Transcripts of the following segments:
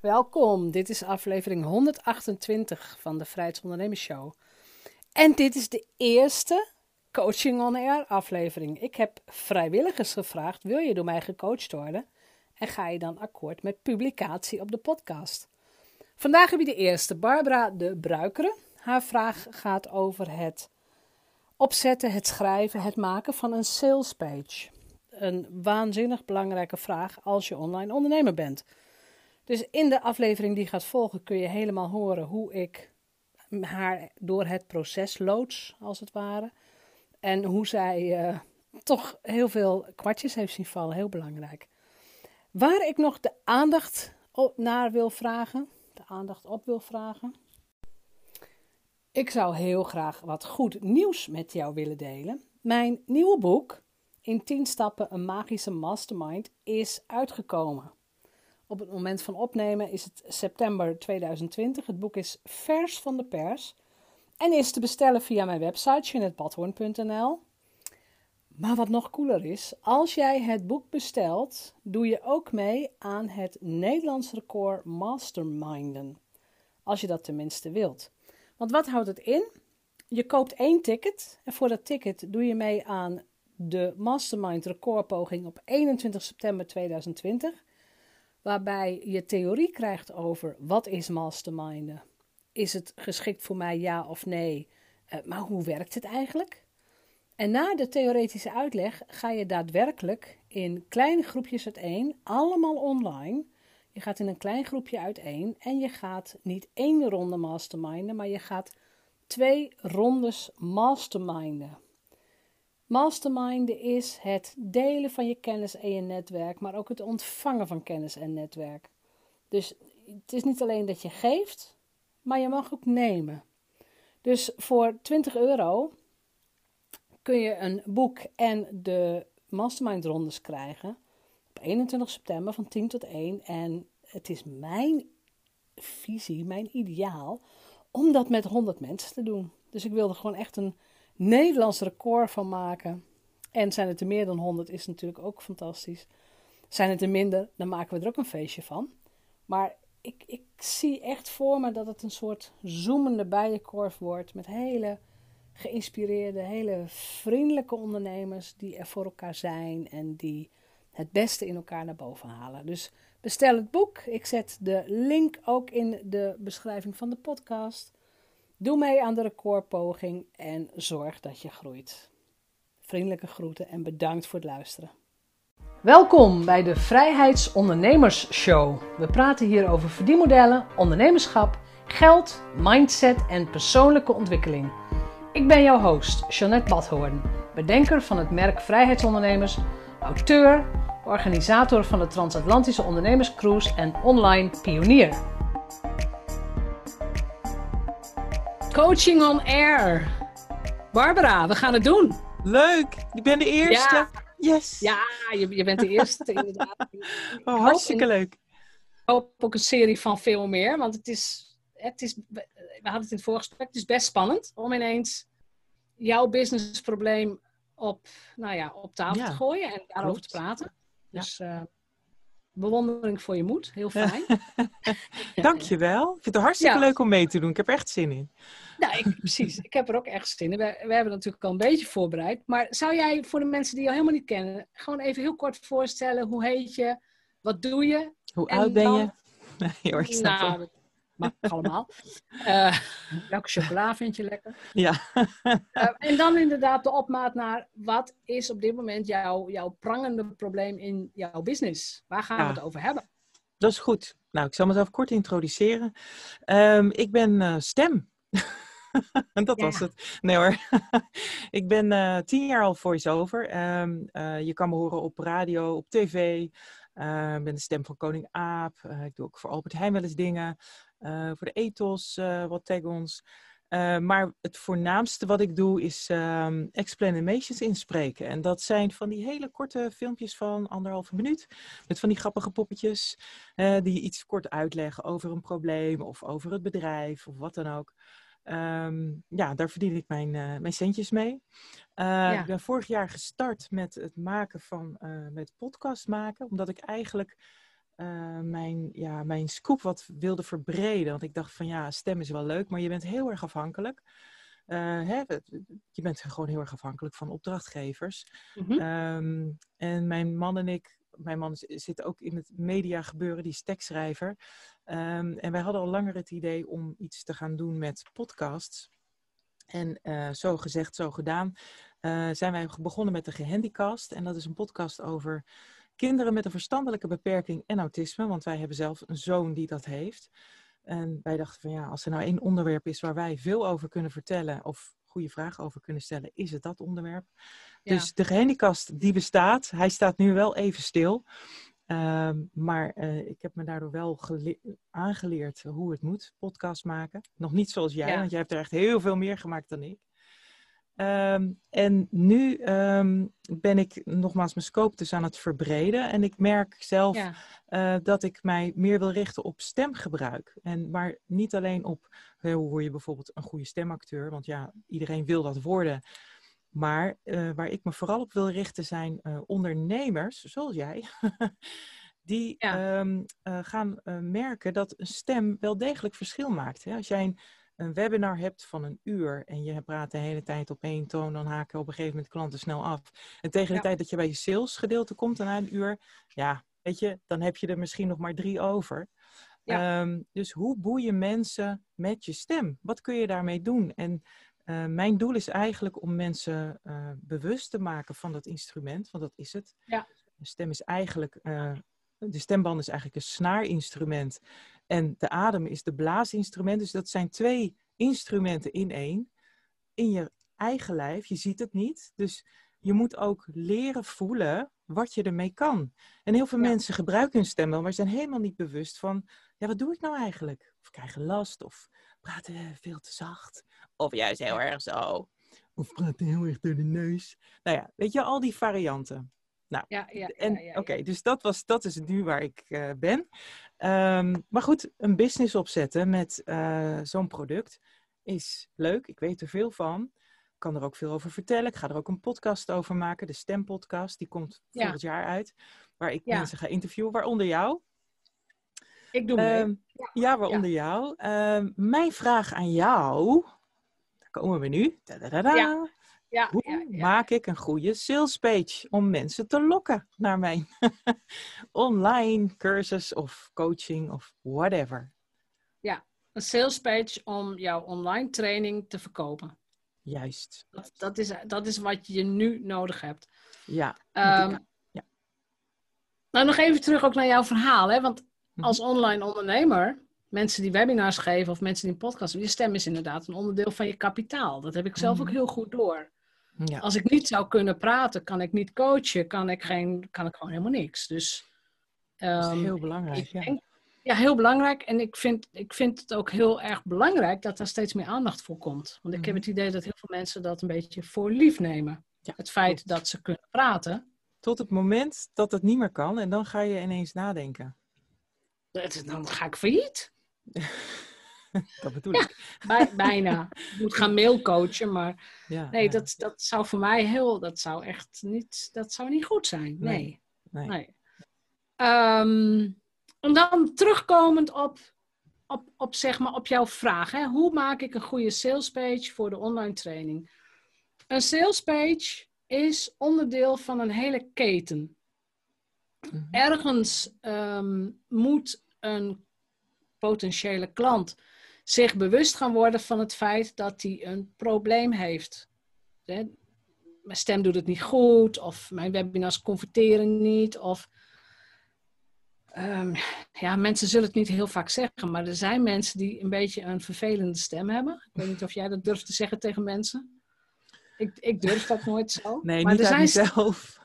Welkom, dit is aflevering 128 van de Vrijheidsondernemers Show. En dit is de eerste Coaching on Air aflevering. Ik heb vrijwilligers gevraagd: wil je door mij gecoacht worden? En ga je dan akkoord met publicatie op de podcast? Vandaag heb je de eerste, Barbara de Bruikere. Haar vraag gaat over het opzetten, het schrijven, het maken van een sales page. Een waanzinnig belangrijke vraag als je online ondernemer bent. Dus in de aflevering die gaat volgen kun je helemaal horen hoe ik haar door het proces loods, als het ware. En hoe zij uh, toch heel veel kwartjes heeft zien vallen, heel belangrijk. Waar ik nog de aandacht op naar wil vragen, de aandacht op wil vragen. Ik zou heel graag wat goed nieuws met jou willen delen. Mijn nieuwe boek, In 10 stappen een magische mastermind, is uitgekomen. Op het moment van opnemen is het september 2020. Het boek is vers van de pers en is te bestellen via mijn website jeanettebadhoorn.nl. Maar wat nog cooler is, als jij het boek bestelt, doe je ook mee aan het Nederlands record Masterminden. Als je dat tenminste wilt. Want wat houdt het in? Je koopt één ticket en voor dat ticket doe je mee aan de Mastermind recordpoging op 21 september 2020 waarbij je theorie krijgt over wat is masterminden. Is het geschikt voor mij ja of nee? Uh, maar hoe werkt het eigenlijk? En na de theoretische uitleg ga je daadwerkelijk in kleine groepjes uiteen, allemaal online. Je gaat in een klein groepje uiteen en je gaat niet één ronde masterminden, maar je gaat twee rondes masterminden. Masterminden is het delen van je kennis en je netwerk, maar ook het ontvangen van kennis en netwerk. Dus het is niet alleen dat je geeft, maar je mag ook nemen. Dus voor 20 euro kun je een boek en de mastermind rondes krijgen op 21 september van 10 tot 1. En het is mijn visie, mijn ideaal, om dat met 100 mensen te doen. Dus ik wilde gewoon echt een Nederlands record van maken. En zijn het er meer dan 100 is natuurlijk ook fantastisch. Zijn het er minder, dan maken we er ook een feestje van. Maar ik, ik zie echt voor me dat het een soort zoemende bijenkorf wordt met hele geïnspireerde, hele vriendelijke ondernemers die er voor elkaar zijn en die het beste in elkaar naar boven halen. Dus bestel het boek. Ik zet de link ook in de beschrijving van de podcast. Doe mee aan de recordpoging en zorg dat je groeit. Vriendelijke groeten en bedankt voor het luisteren. Welkom bij de Vrijheidsondernemers Show. We praten hier over verdienmodellen, ondernemerschap, geld, mindset en persoonlijke ontwikkeling. Ik ben jouw host, Jeanette Badhoorn, bedenker van het merk Vrijheidsondernemers, auteur, organisator van de Transatlantische Ondernemerscruise en online pionier. Coaching on Air. Barbara, we gaan het doen. Leuk, ik ben de eerste. Ja. Yes. Ja, je, je bent de eerste inderdaad. Oh, hartstikke leuk. Ik hoop ook een serie van veel meer, want het is, het is, we hadden het in het vorige gesprek, het is best spannend om ineens jouw businessprobleem op, nou ja, op tafel Ja, te gooien en daarover klopt. te praten. Ja. Dus eh, bewondering voor je moed, heel fijn. Dankjewel. Ik vind het hartstikke Ja. leuk om mee te doen. Ik heb er echt zin in. Nou, ik, precies. Ik heb er ook echt zin in. We, we hebben natuurlijk al een beetje voorbereid. Maar zou jij voor de mensen die je helemaal niet kennen, gewoon even heel kort voorstellen: hoe heet je? Wat doe je? Hoe oud ben dan- je? Nee hoor, ik snap nou, mag allemaal. Eh, welke chocola vind je lekker? Ja. Eh, en dan inderdaad de opmaat naar wat is op dit moment jouw, jouw prangende probleem in jouw business? Waar gaan we het over hebben? Dat is goed. Nou, ik zal mezelf kort introduceren. Ehm, ik ben eh, stem. En dat Ja. was het. Nee hoor. ik ben tien jaar al voice-over. Ehm, eh, je kan me horen op radio, op tv. Eh, Ik ben de stem van Koning Aap. Ik doe ook voor Albert Heijn wel eens dingen. Eh, voor de ethos, eh, wat tag-ons. Eh, maar het voornaamste wat ik doe is ehm explanations inspreken. En dat zijn van die hele korte filmpjes van anderhalve minuut. Met van die grappige poppetjes. die iets kort uitleggen over een probleem of over het bedrijf of wat dan ook. Ehm, ja, daar verdien ik mijn, mijn centjes mee. Ik ben vorig jaar gestart met het maken van, met podcast maken. Omdat ik eigenlijk uh, mijn, ja, mijn scoop wat wilde verbreden. Want ik dacht van ja, stem is wel leuk, maar je bent heel erg afhankelijk. Uh, hè, je bent gewoon heel erg afhankelijk van opdrachtgevers. Mm -hmm. en mijn man en ik, mijn man zit ook in het media gebeuren, die is tekstschrijver. Um, en wij hadden al langer het idee om iets te gaan doen met podcasts. En uh, zo gezegd, zo gedaan, zijn wij begonnen met de Gehandicast. En dat is een podcast over kinderen met een verstandelijke beperking en autisme. Want wij hebben zelf een zoon die dat heeft. En wij dachten van ja, als er nou één onderwerp is waar wij veel over kunnen vertellen of goede vragen over kunnen stellen, is het dat onderwerp. Dus de gehandicast die bestaat, hij staat nu wel even stil. Um, maar uh, ik heb me daardoor wel aangeleerd hoe het moet, podcast maken. Nog niet zoals jij, want jij hebt er echt heel veel meer gemaakt dan ik. Um, en nu um, ben ik nogmaals mijn scope dus aan het verbreden. En ik merk zelf ja. uh, dat ik mij meer wil richten op stemgebruik. En maar niet alleen op hoe word je bijvoorbeeld een goede stemacteur. Want ja, iedereen wil dat worden. Maar uh, waar ik me vooral op wil richten zijn uh, ondernemers, zoals jij, die ja. um, uh, gaan merken dat een stem wel degelijk verschil maakt. Hè? Als jij een, een, webinar hebt van een uur en je praat de hele tijd op één toon, dan haken op een gegeven moment klanten snel af. En tegen de ja. tijd dat je bij je salesgedeelte komt, na een uur, ja, weet je, dan heb je er misschien nog maar drie over. Ja. Um, dus hoe boeien mensen met je stem? Wat kun je daarmee doen? En uh, mijn doel is eigenlijk om mensen uh, bewust te maken van dat instrument, want dat is het. Ja. De stem is eigenlijk, uh, de stemband is eigenlijk een snaarinstrument en de adem is de blaasinstrument. Dus dat zijn twee instrumenten in één. In je eigen lijf, je ziet het niet. Dus je moet ook leren voelen wat je ermee kan. En heel veel ja. mensen gebruiken hun stem wel, maar zijn helemaal niet bewust van, ja, wat doe ik nou eigenlijk? Of krijgen last, of praten veel te zacht. Of juist heel erg zo. Of praten heel erg door de neus. Nou ja, weet je, al die varianten. Nou, ja, ja, en ja, oké, dus dat, was, dat is nu waar ik uh, ben. Um, maar goed, een business opzetten met uh, zo'n product is leuk. Ik weet er veel van. Ik kan er ook veel over vertellen. Ik ga er ook een podcast over maken. De Stempodcast, die komt volgend jaar uit. Waar ik mensen ga interviewen, waaronder jou. Ik doe mee. Um, ja, waaronder jou. Um, mijn vraag aan jou komen we nu. Ja, Hoe ja, ja. maak ik een goede sales page om mensen te lokken naar mijn online cursus of coaching of whatever? Ja, een sales page om jouw online training te verkopen. Juist. Dat, dat, is, dat is wat je nu nodig hebt. Ja. Um, ja. Nou, nog even terug ook naar jouw verhaal. Hè? Want mhm. als online ondernemer mensen die webinars geven of mensen die een podcast je stem is inderdaad een onderdeel van je kapitaal. Dat heb ik zelf ook mhm. heel goed door. Ja. Als ik niet zou kunnen praten, kan ik niet coachen, kan ik, geen, kan ik gewoon helemaal niks. Dus, um, dat is ehm, heel belangrijk. Ja. Denk, ja, heel belangrijk. En ik vind, ik vind het ook heel erg belangrijk dat daar steeds meer aandacht voor komt. Want ik heb mhm. het idee dat heel veel mensen dat een beetje voor lief nemen. Ja, het feit dat ze kunnen praten. Tot het moment dat het niet meer kan en dan ga je ineens nadenken. Dan ga ik failliet. dat bedoel ik. Bij, bijna. Ik moet gaan mailcoachen, maar ja, nee, ja. Dat, dat zou voor mij heel, dat zou echt niet, dat zou niet goed zijn. Nee. nee. nee. Um, en dan terugkomend op, op, op, zeg maar, op jouw vraag. Hè? Hoe maak ik een goede salespage voor de online training? Een salespage is onderdeel van een hele keten. Mm-hmm. Ergens um, moet een potentiële klant zich bewust gaan worden van het feit dat hij een probleem heeft. Mijn stem doet het niet goed, of mijn webinars converteren niet, of um, ja, mensen zullen het niet heel vaak zeggen, maar er zijn mensen die een beetje een vervelende stem hebben. Ik weet niet of jij dat durft te zeggen tegen mensen. Ik, ik durf dat nooit zo. Nee, maar niet er zijn zelf.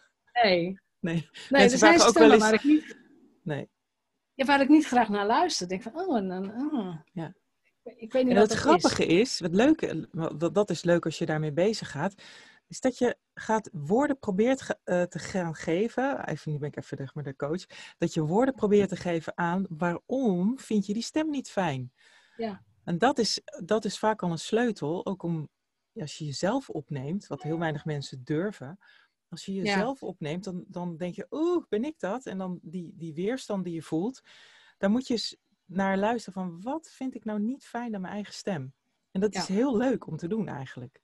Nee. Nee, nee er zijn stemmen eens... waar ik niet... Nee. Ja, waar ik niet graag naar luister. Ik denk van, oh, en dan, oh. Ja. Ik weet niet en wat het grappige is. is, wat leuke, dat is leuk als je daarmee bezig gaat, is dat je gaat woorden probeert uh, te gaan geven. Even, nu ben ik even met de coach. Dat je woorden probeert te geven aan waarom vind je die stem niet fijn. Ja. En dat is, dat is vaak al een sleutel, ook om als je jezelf opneemt, wat heel weinig mensen durven, Als je jezelf opneemt, dan, dan denk je, oeh, ben ik dat? En dan die, die weerstand die je voelt, daar moet je eens naar luisteren van, wat vind ik nou niet fijn aan mijn eigen stem? En dat is heel leuk om te doen eigenlijk.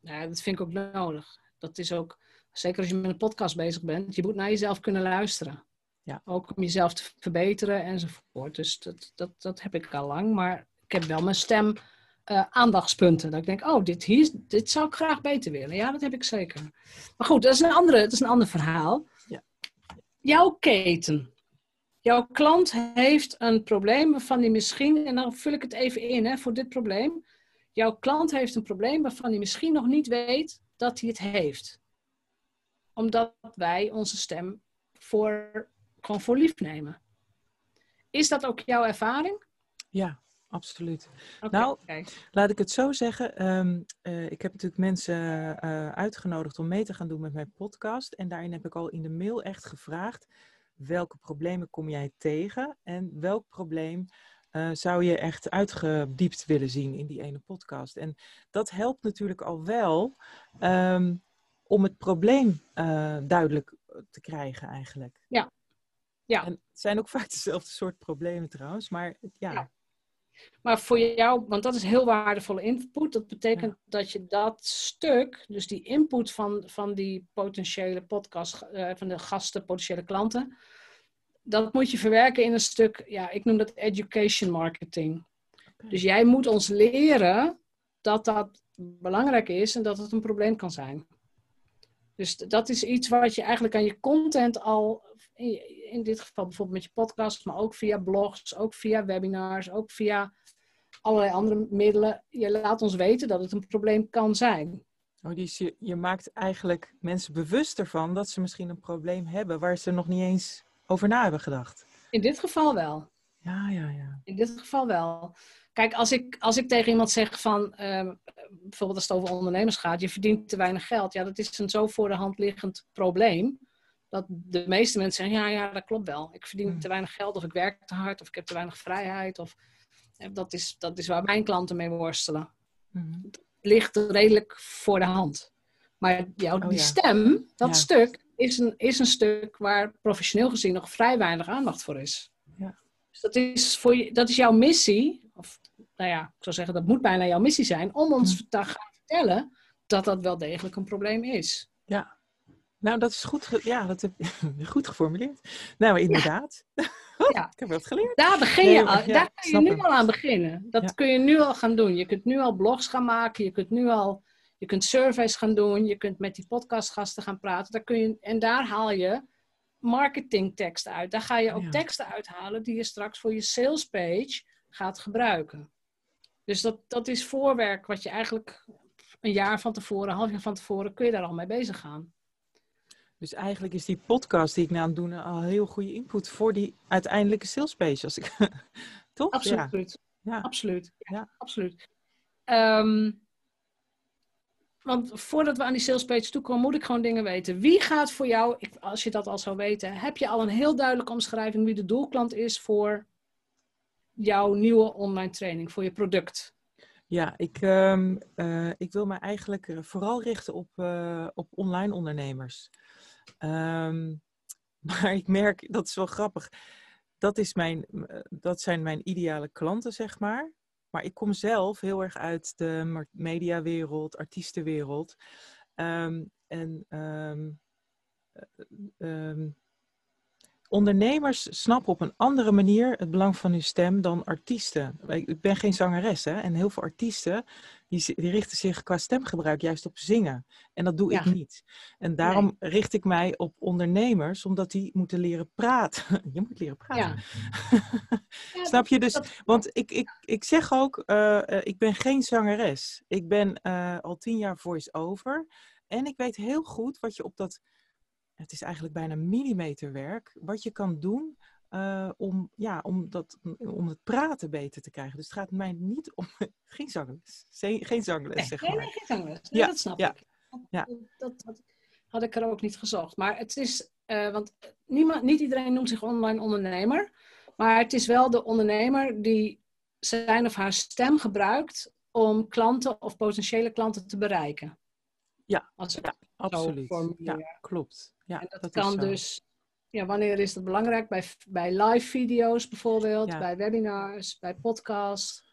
Ja, dat vind ik ook nodig. Dat is ook, zeker als je met een podcast bezig bent, je moet naar jezelf kunnen luisteren. Ja. Ook om jezelf te verbeteren enzovoort. Dus dat, dat, dat heb ik al lang. Maar ik heb wel mijn stem uh, aandachtspunten. Dat ik denk, oh, dit, hier, dit zou ik graag beter willen. Ja, dat heb ik zeker. Maar goed, dat is een, andere, dat is een ander verhaal. Ja. Jouw keten. Jouw klant heeft een probleem waarvan hij misschien, en dan vul ik het even in hè, voor dit probleem. Jouw klant heeft een probleem waarvan hij misschien nog niet weet dat hij het heeft. Omdat wij onze stem voor, gewoon voor lief nemen. Is dat ook jouw ervaring? Ja, absoluut. nou, laat ik het zo zeggen. Ehm, eh, ik heb natuurlijk mensen uh, uitgenodigd om mee te gaan doen met mijn podcast. En daarin heb ik al in de mail echt gevraagd: welke problemen kom jij tegen? En welk probleem uh, zou je echt uitgediept willen zien in die ene podcast? En dat helpt natuurlijk al wel um, om het probleem duidelijk te krijgen, eigenlijk. Ja. ja. En het zijn ook vaak dezelfde soort problemen trouwens, maar ja. ja maar voor jou, want dat is heel waardevolle input. Dat betekent dat je dat stuk, dus die input van, van die potentiële podcast, uh, van de gasten, potentiële klanten, dat moet je verwerken in een stuk, ja, ik noem dat education marketing. Dus jij moet ons leren dat dat belangrijk is en dat het een probleem kan zijn. Dus dat is iets wat je eigenlijk aan je content al, in dit geval bijvoorbeeld met je podcast, maar ook via blogs, ook via webinars, ook via allerlei andere middelen. Je laat ons weten dat het een probleem kan zijn. Oh, dus je, je maakt eigenlijk mensen bewust ervan dat ze misschien een probleem hebben waar ze nog niet eens over na hebben gedacht. In dit geval wel. Ja, ja, ja. In dit geval wel. Kijk, als ik, als ik tegen iemand zeg van, ehm, bijvoorbeeld als het over ondernemers gaat, je verdient te weinig geld. Ja, dat is een zo voor de hand liggend probleem. Dat de meeste mensen zeggen, ja, ja, dat klopt wel. Ik verdien hmm. te weinig geld of ik werk te hard of ik heb te weinig vrijheid. Of, dat, is, dat is waar mijn klanten mee worstelen. Mm. Het ligt redelijk voor de hand. Maar jouw, oh die stem, dat stuk, is een, is een stuk waar professioneel gezien nog vrij weinig aandacht voor is. Ja. Dus dat is, voor je, dat is jouw missie, of nou ja, ik zou zeggen dat moet bijna jouw missie zijn, om ons hm. te gaan vertellen dat dat wel degelijk een probleem is. Ja, nou dat is goed, ja, dat heb goed geformuleerd. Nou, inderdaad. Ja. ik heb wat geleerd. Daar, begin je al, daar kun je nu al aan beginnen. Dat kun je nu al gaan doen. Je kunt nu al blogs gaan maken, je kunt nu al je kunt surveys gaan doen, je kunt met die podcastgasten gaan praten. Daar kun je, en daar haal je marketingteksten uit. Daar ga je ook teksten uithalen die je straks voor je salespage gaat gebruiken. Dus dat, dat is voorwerk wat je eigenlijk een jaar van tevoren, een half jaar van tevoren, kun je daar al mee bezig gaan. Dus eigenlijk is die podcast die ik nou aan het doen al heel goede input voor die uiteindelijke salespage. Als ik, toch? Absoluut. Ja. Absoluut. Ja, absoluut. Um, want voordat we aan die salespage toekomen, moet ik gewoon dingen weten. Wie gaat voor jou, als je dat al zou weten, heb je al een heel duidelijke omschrijving wie de doelklant is voor jouw nieuwe online training, voor je product? Ja, ik, um, uh, ik wil me eigenlijk eh, vooral richten op, uh, op online ondernemers. Um, maar ik merk, dat is wel grappig, dat, is mijn, dat zijn mijn ideale klanten, zeg maar. Maar ik kom zelf heel erg uit de mediawereld, artiestenwereld. Um, en um, um, ondernemers snappen op een andere manier het belang van hun stem dan artiesten. Ik ben geen zangeres hè? en heel veel artiesten die, die richten zich qua stemgebruik juist op zingen. En dat doe ik niet. En daarom richt ik mij op ondernemers, omdat die moeten leren praten. Je moet leren praten. Ja. Snap je? Dus, want ik, ik, ik zeg ook, uh, ik ben geen zangeres. Ik ben uh, al tien jaar voice-over. En ik weet heel goed wat je op dat het is eigenlijk bijna millimeterwerk, wat je kan doen uh, om, ja, om, dat, om het praten beter te krijgen. Dus het gaat mij niet om, geen zangles, geen zangles nee, zeg maar. Nee, geen zangles, ja, dat snap ik. Ja. Dat, dat, had ik er ook niet gezocht. Maar het is, uh, want niemand, niet iedereen noemt zich online ondernemer, maar het is wel de ondernemer die zijn of haar stem gebruikt om klanten of potentiële klanten te bereiken. Ja, Als ja absoluut. Ja, klopt. Ja, en dat, kan dus, ja, wanneer is dat belangrijk? Bij, bij live video's bijvoorbeeld, Ja. bij webinars, bij podcasts.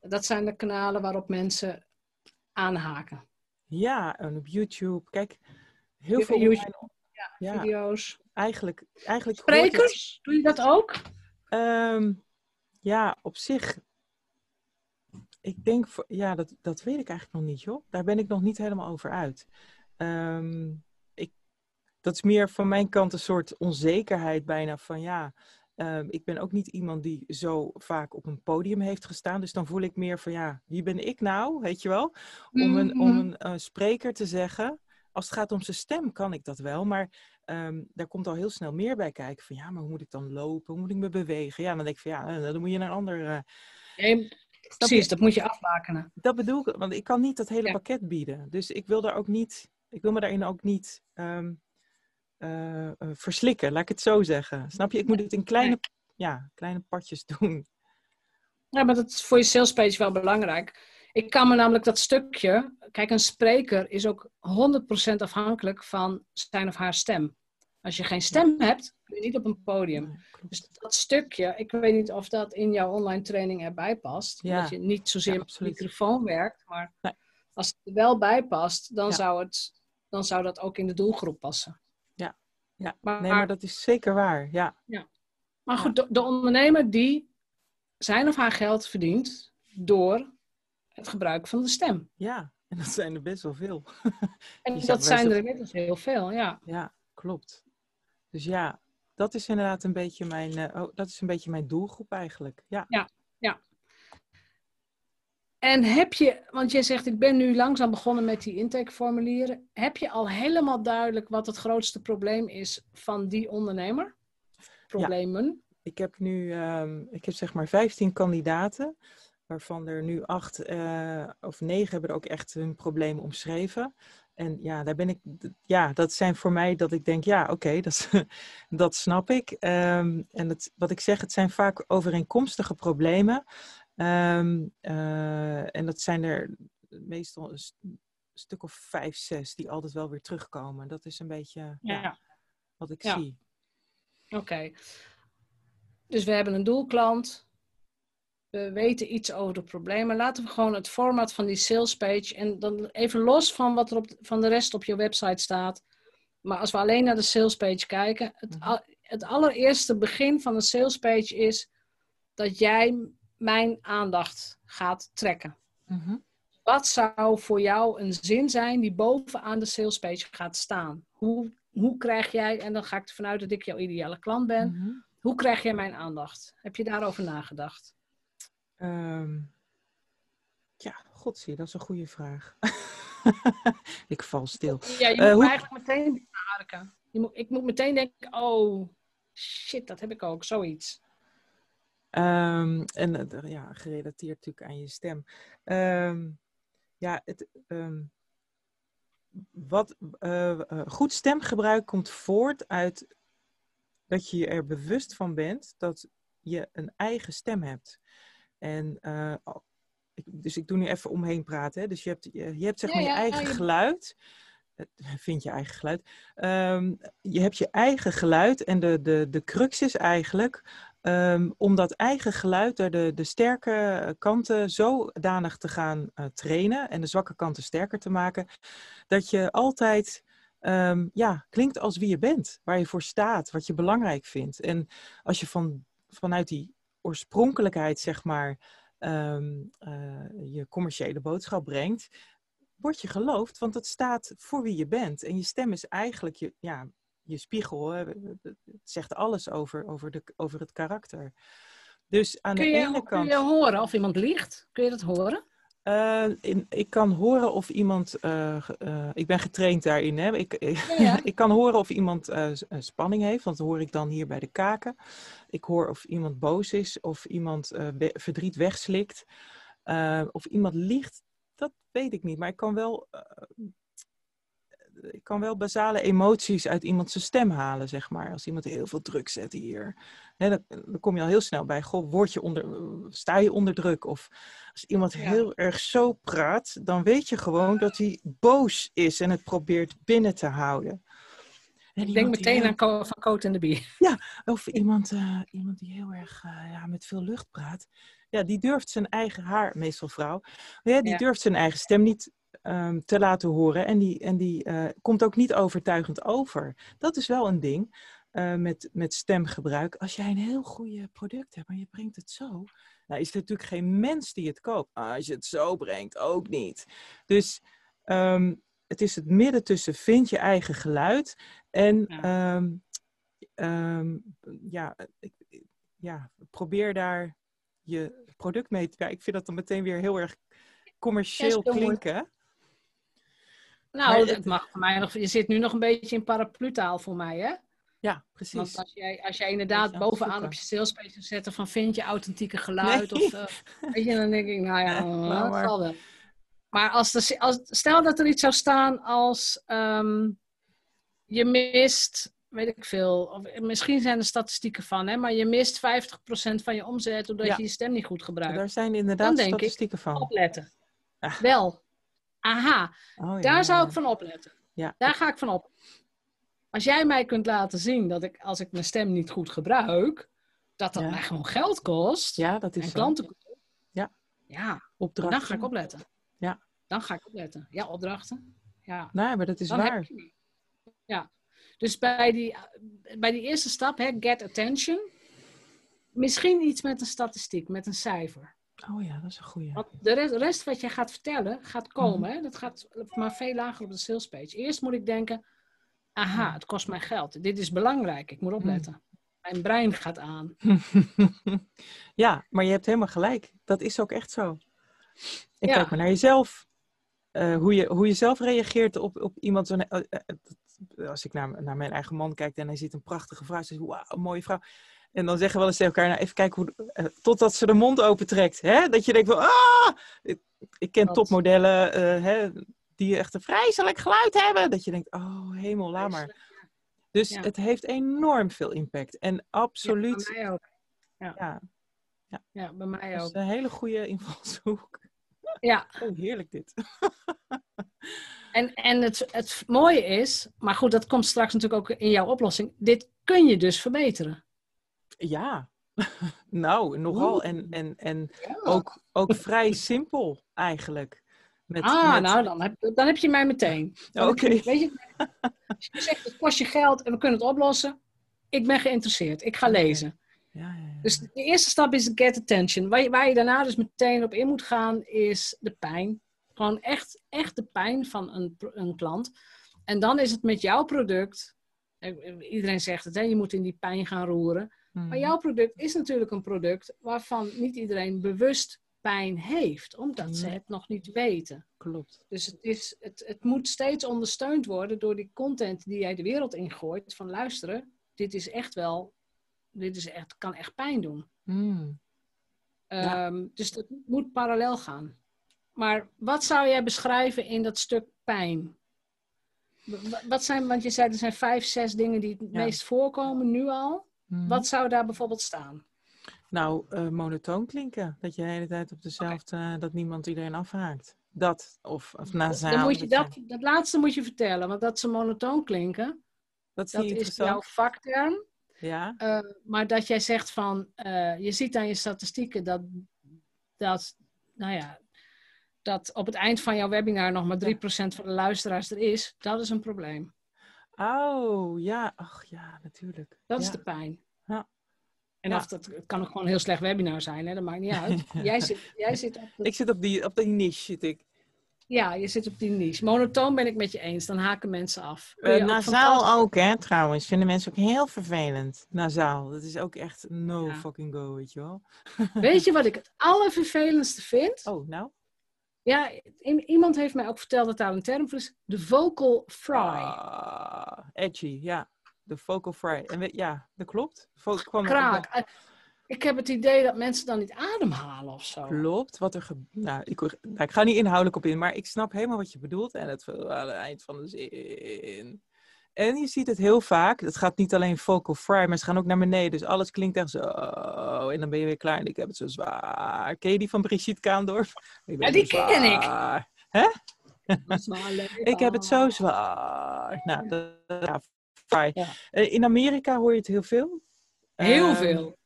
Dat zijn de kanalen waarop mensen aanhaken. Ja, en op YouTube. Kijk, heel veel YouTube, online- ja, Video's. eigenlijk, eigenlijk het- Sprekers, doe je dat ook? Ehm, ja, op zich. Ik denk, ja, dat, dat weet ik eigenlijk nog niet, joh. Daar ben ik nog niet helemaal over uit. Ehm, ik, dat is meer van mijn kant een soort onzekerheid bijna van ja. ehm, ik ben ook niet iemand die zo vaak op een podium heeft gestaan. Dus dan voel ik meer van ja, wie ben ik nou, weet je wel? Om een, om Mhm. een eh, spreker te zeggen. Als het gaat om zijn stem kan ik dat wel. Maar ehm, daar komt al heel snel meer bij kijken. Van ja, maar hoe moet ik dan lopen? Hoe moet ik me bewegen? Ja, dan denk ik van ja, eh, dan moet je naar een ander... eh, Nee, precies, dat moet je afbakenen. dat bedoel ik, want ik kan niet dat hele Ja. pakket bieden. Dus ik wil daar ook niet, ik wil me daarin ook niet ehm, eh, eh, verslikken, laat ik het zo zeggen. Snap je? Ik moet het in kleine, ja, kleine partjes doen. Ja, maar dat is voor je salespage wel belangrijk. Ik kan me namelijk dat stukje... Kijk, een spreker is ook 100% afhankelijk van zijn of haar stem. Als je geen stem hebt, kun je niet op een podium. Dus dat stukje, ik weet niet of dat in jouw online training erbij past. Ja. Dat je niet zozeer Ja, met de microfoon werkt, maar Nee. als het er wel bij past, dan, Ja. zou het, dan zou dat ook in de doelgroep passen. Ja, Maar- nee, maar dat is zeker waar. Ja, Maar goed, de, de ondernemer die zijn of haar geld verdient door het gebruik van de stem. ja. En dat zijn er best wel veel. En dat zijn er inmiddels heel veel, ja. Ja, klopt. Dus ja, dat is inderdaad een beetje mijn, eh, oh, dat is een beetje mijn doelgroep eigenlijk. Ja. En heb je, want jij zegt ik ben nu langzaam begonnen met die intakeformulieren. Heb je al helemaal duidelijk wat het grootste probleem is van die ondernemer? Problemen? Ik heb nu, ehm, ik heb zeg maar 15 kandidaten, waarvan er nu acht eh, of negen hebben er ook echt hun probleem omschreven. En ja, daar ben ik, ja, dat zijn voor mij dat ik denk, ja, oké, dat, dat snap ik. Ehm, en het, wat ik zeg, het zijn vaak overeenkomstige problemen. Ehm, eh, en dat zijn er meestal een st- stuk of vijf, zes die altijd wel weer terugkomen. Dat is een beetje ja, Ja, wat ik Ja. zie. oké. Dus we hebben een doelklant. We weten iets over de problemen. Laten we gewoon het format van die sales page en dan even los van wat er op, van de rest op je website staat. Maar als we alleen naar de sales page kijken, het, Mhm. al- het allereerste begin van een sales page is dat jij mijn aandacht gaat trekken. Mhm. Wat zou voor jou een zin zijn die bovenaan de sales page gaat staan? Hoe, hoe krijg jij, en dan ga ik ervan uit dat ik jouw ideale klant ben, Mhm. hoe krijg jij mijn aandacht? Heb je daarover nagedacht? Ehm, ja, godzie, dat is een goede vraag. ik val stil. Ja, je Eh, moet hoe- eigenlijk meteen. Je moet, ik moet meteen denken, oh, shit, dat heb ik ook, zoiets. Ehm, en eh, ja, gerelateerd natuurlijk aan je stem. Ehm, ja, het, ehm, wat, eh, eh, goed stemgebruik komt voort uit dat je je er bewust van bent dat je een eigen stem hebt. En ik, dus ik doe nu even omheen praten. Hè? Dus je hebt, je, je hebt zeg Ja, maar je eigen ja, je- geluid. Vind je eigen geluid. Je hebt je eigen geluid en de, de, de crux is eigenlijk ehm, om dat eigen geluid de, de sterke eh, kanten zodanig te gaan eh, trainen en de zwakke kanten sterker te maken, dat je altijd ehm, ja, klinkt als wie je bent, waar je voor staat, wat je belangrijk vindt. En als je van, vanuit die oorspronkelijkheid, zeg maar, ehm, eh, je commerciële boodschap brengt, word je geloofd, want het staat voor wie je bent. En je stem is eigenlijk je, ja, je spiegel. Hè. Het zegt alles over, over, de, over het karakter. Dus aan Kun de je, ene kun kant. je horen of iemand liegt? Kun je dat horen? Eh, in- ik kan horen of iemand. eh, eh, ik ben getraind daarin. Hè? Ik, Ja, ja. ik kan horen of iemand spanning heeft, want dat hoor ik dan hier bij de kaken. Ik hoor of iemand boos is, of iemand verdriet wegslikt, of iemand liegt. Dat weet ik niet, maar ik kan wel. Eh, ik kan wel basale emoties uit iemand zijn stem halen, zeg maar. Als iemand heel veel druk zet hier. Hè, dan, dan, kom je al heel snel bij, goh, word je onder, sta je onder druk? Of als iemand heel erg zo praat, dan weet je gewoon dat hij boos is en het probeert binnen te houden. En ik denk meteen aan van Coat en de Bier. Ja, of iemand, uh, iemand die heel erg uh, ja, met veel lucht praat. Ja, die durft zijn eigen haar, meestal vrouw, ja, die durft zijn eigen stem niet um, te laten horen. En die, en die uh, komt ook niet overtuigend over. Dat is wel een ding met, met stemgebruik. Als jij een heel goede product hebt, maar je brengt het zo, nou is er natuurlijk geen mens die het koopt. Als je het zo brengt, ook niet. Dus um, het is het midden tussen vind je eigen geluid en ja, um, um, ja, ik, ja, probeer daar je product mee te... Ja, ik vind dat dan meteen weer heel erg commercieel klinken. Nou, maar, het mag voor mij nog... Je zit nu nog een beetje in paraplu-taal voor mij, hè? Ja, precies. Want als jij, als jij inderdaad bovenaan op je salespage zou zetten van vind je authentieke geluid nee. of uh, weet je, dan denk ik, nou ja, nou, dat zal wel. Maar als de, als, stel dat er iets zou staan als um, je mist, weet ik veel, of, misschien zijn er statistieken van, hè, maar je mist 50% van je omzet doordat ja. je je stem niet goed gebruikt. Daar zijn inderdaad Dan statistieken ik, van. Opletten. Wel. Aha. Oh, Daar ja, zou ik van opletten. Ja. Daar ga ik van op. Als jij mij kunt laten zien dat ik, als ik mijn stem niet goed gebruik, dat dat mij gewoon geld kost. Ja, dat is en zo. klanten. Ja. Ja. Opdrachten. Dan ga ik opletten. Ja. Dan ga ik opletten. Ja, opdrachten. Ja. Nee, maar dat is Dan waar. Ja. Dus bij die, bij die eerste stap, hè, get attention, misschien iets met een statistiek, met een cijfer. Oh ja, dat is een goeie. Want de rest, rest wat je gaat vertellen, gaat komen. Hè? Dat gaat maar veel lager op de sales page. Eerst moet ik denken, aha, het kost mij geld. Dit is belangrijk, ik moet opletten. Mijn brein gaat aan. ja, maar je hebt helemaal gelijk. Dat is ook echt zo. En ja. kijk maar naar jezelf. Uh, hoe, je, hoe je zelf reageert op, op iemand. Zo, uh, uh, als ik naar, naar mijn eigen man kijk en hij ziet een prachtige vrouw. Zeg wauw, een mooie vrouw. En dan zeggen we wel eens tegen elkaar, nou even kijken hoe, totdat ze de mond opentrekt. Hè? Dat je denkt van, ah! Ik, ik ken topmodellen hè, die echt een vreselijk geluid hebben. Dat je denkt, oh hemel, laat maar. Dus ja. het heeft enorm veel impact. En absoluut. Ja, bij mij ook. Ja, ja. ja. ja bij mij ook. Dat is een hele goede invalshoek. Ja. Oh, heerlijk dit. en en het, het mooie is, maar goed, dat komt straks natuurlijk ook in jouw oplossing. Dit kun je dus verbeteren. Ja, nou, nogal. En, en, en ja. ook, ook vrij simpel eigenlijk. Met, ah, met... nou, dan heb, dan heb je mij meteen. Oké. Okay. Weet je, als je zegt, het kost je geld en we kunnen het oplossen. Ik ben geïnteresseerd. Ik ga lezen. Ja, ja, ja. Dus de eerste stap is get attention. Waar je, waar je daarna dus meteen op in moet gaan, is de pijn. Gewoon echt, echt de pijn van een, een klant. En dan is het met jouw product. Iedereen zegt het, hè, je moet in die pijn gaan roeren. Hmm. Maar jouw product is natuurlijk een product waarvan niet iedereen bewust pijn heeft, omdat hmm. ze het nog niet weten. Klopt. Dus het, is, het, het moet steeds ondersteund worden door die content die jij de wereld ingooit. Van luisteren, dit is echt wel dit is echt, kan echt pijn doen. Mm. Ja. Um, dus dat moet parallel gaan. Maar wat zou jij beschrijven in dat stuk pijn? Wat zijn, want je zei er zijn vijf, zes dingen die het ja. meest voorkomen nu al. Mm. Wat zou daar bijvoorbeeld staan? Nou, uh, monotoon klinken. Dat je de hele tijd op dezelfde, okay. uh, dat niemand iedereen afhaakt. Dat, of, of. Dan moet je dat, dat laatste moet je vertellen, want dat ze monotoon klinken. Dat is, dat is jouw vakterm. Ja. Uh, maar dat jij zegt van, uh, je ziet aan je statistieken dat, dat, nou ja, dat op het eind van jouw webinar nog maar 3% van de luisteraars er is, dat is een probleem. Oh, ja, ach ja, natuurlijk. Dat ja. is de pijn. Ja. En ja. of dat het kan ook gewoon een heel slecht webinar zijn, hè? dat maakt niet uit. jij zit, jij zit op de... Ik zit op die, op die niche, zit ik. Ja, je zit op die niche. Monotoon ben ik met je eens, dan haken mensen af. Uh, ook nasaal fantastisch... ook, hè, trouwens. Vinden mensen ook heel vervelend. Nasaal, dat is ook echt no ja. fucking go, weet je wel. Weet je wat ik het allervervelendste vind? Oh, nou? Ja, iemand heeft mij ook verteld dat daar een term voor is. De vocal fry. Uh, edgy, ja. De vocal fry. En we, ja, dat klopt. Kwam Kraak. Ik heb het idee dat mensen dan niet ademhalen of zo. Klopt. Wat er ge- nou, ik, nou, ik ga niet inhoudelijk op in, maar ik snap helemaal wat je bedoelt. En het aan het eind van de zin. En je ziet het heel vaak. Het gaat niet alleen vocal fry, maar ze gaan ook naar beneden. Dus alles klinkt echt zo. En dan ben je weer klaar. En ik heb het zo zwaar. Ken je die van Brigitte Kaandorf? Ik ben Ja, die ken ik. Hè? Ik heb het zo zwaar. Nou, dat, ja. Ja. Eh, In Amerika hoor je het heel veel. Heel Ehm, veel.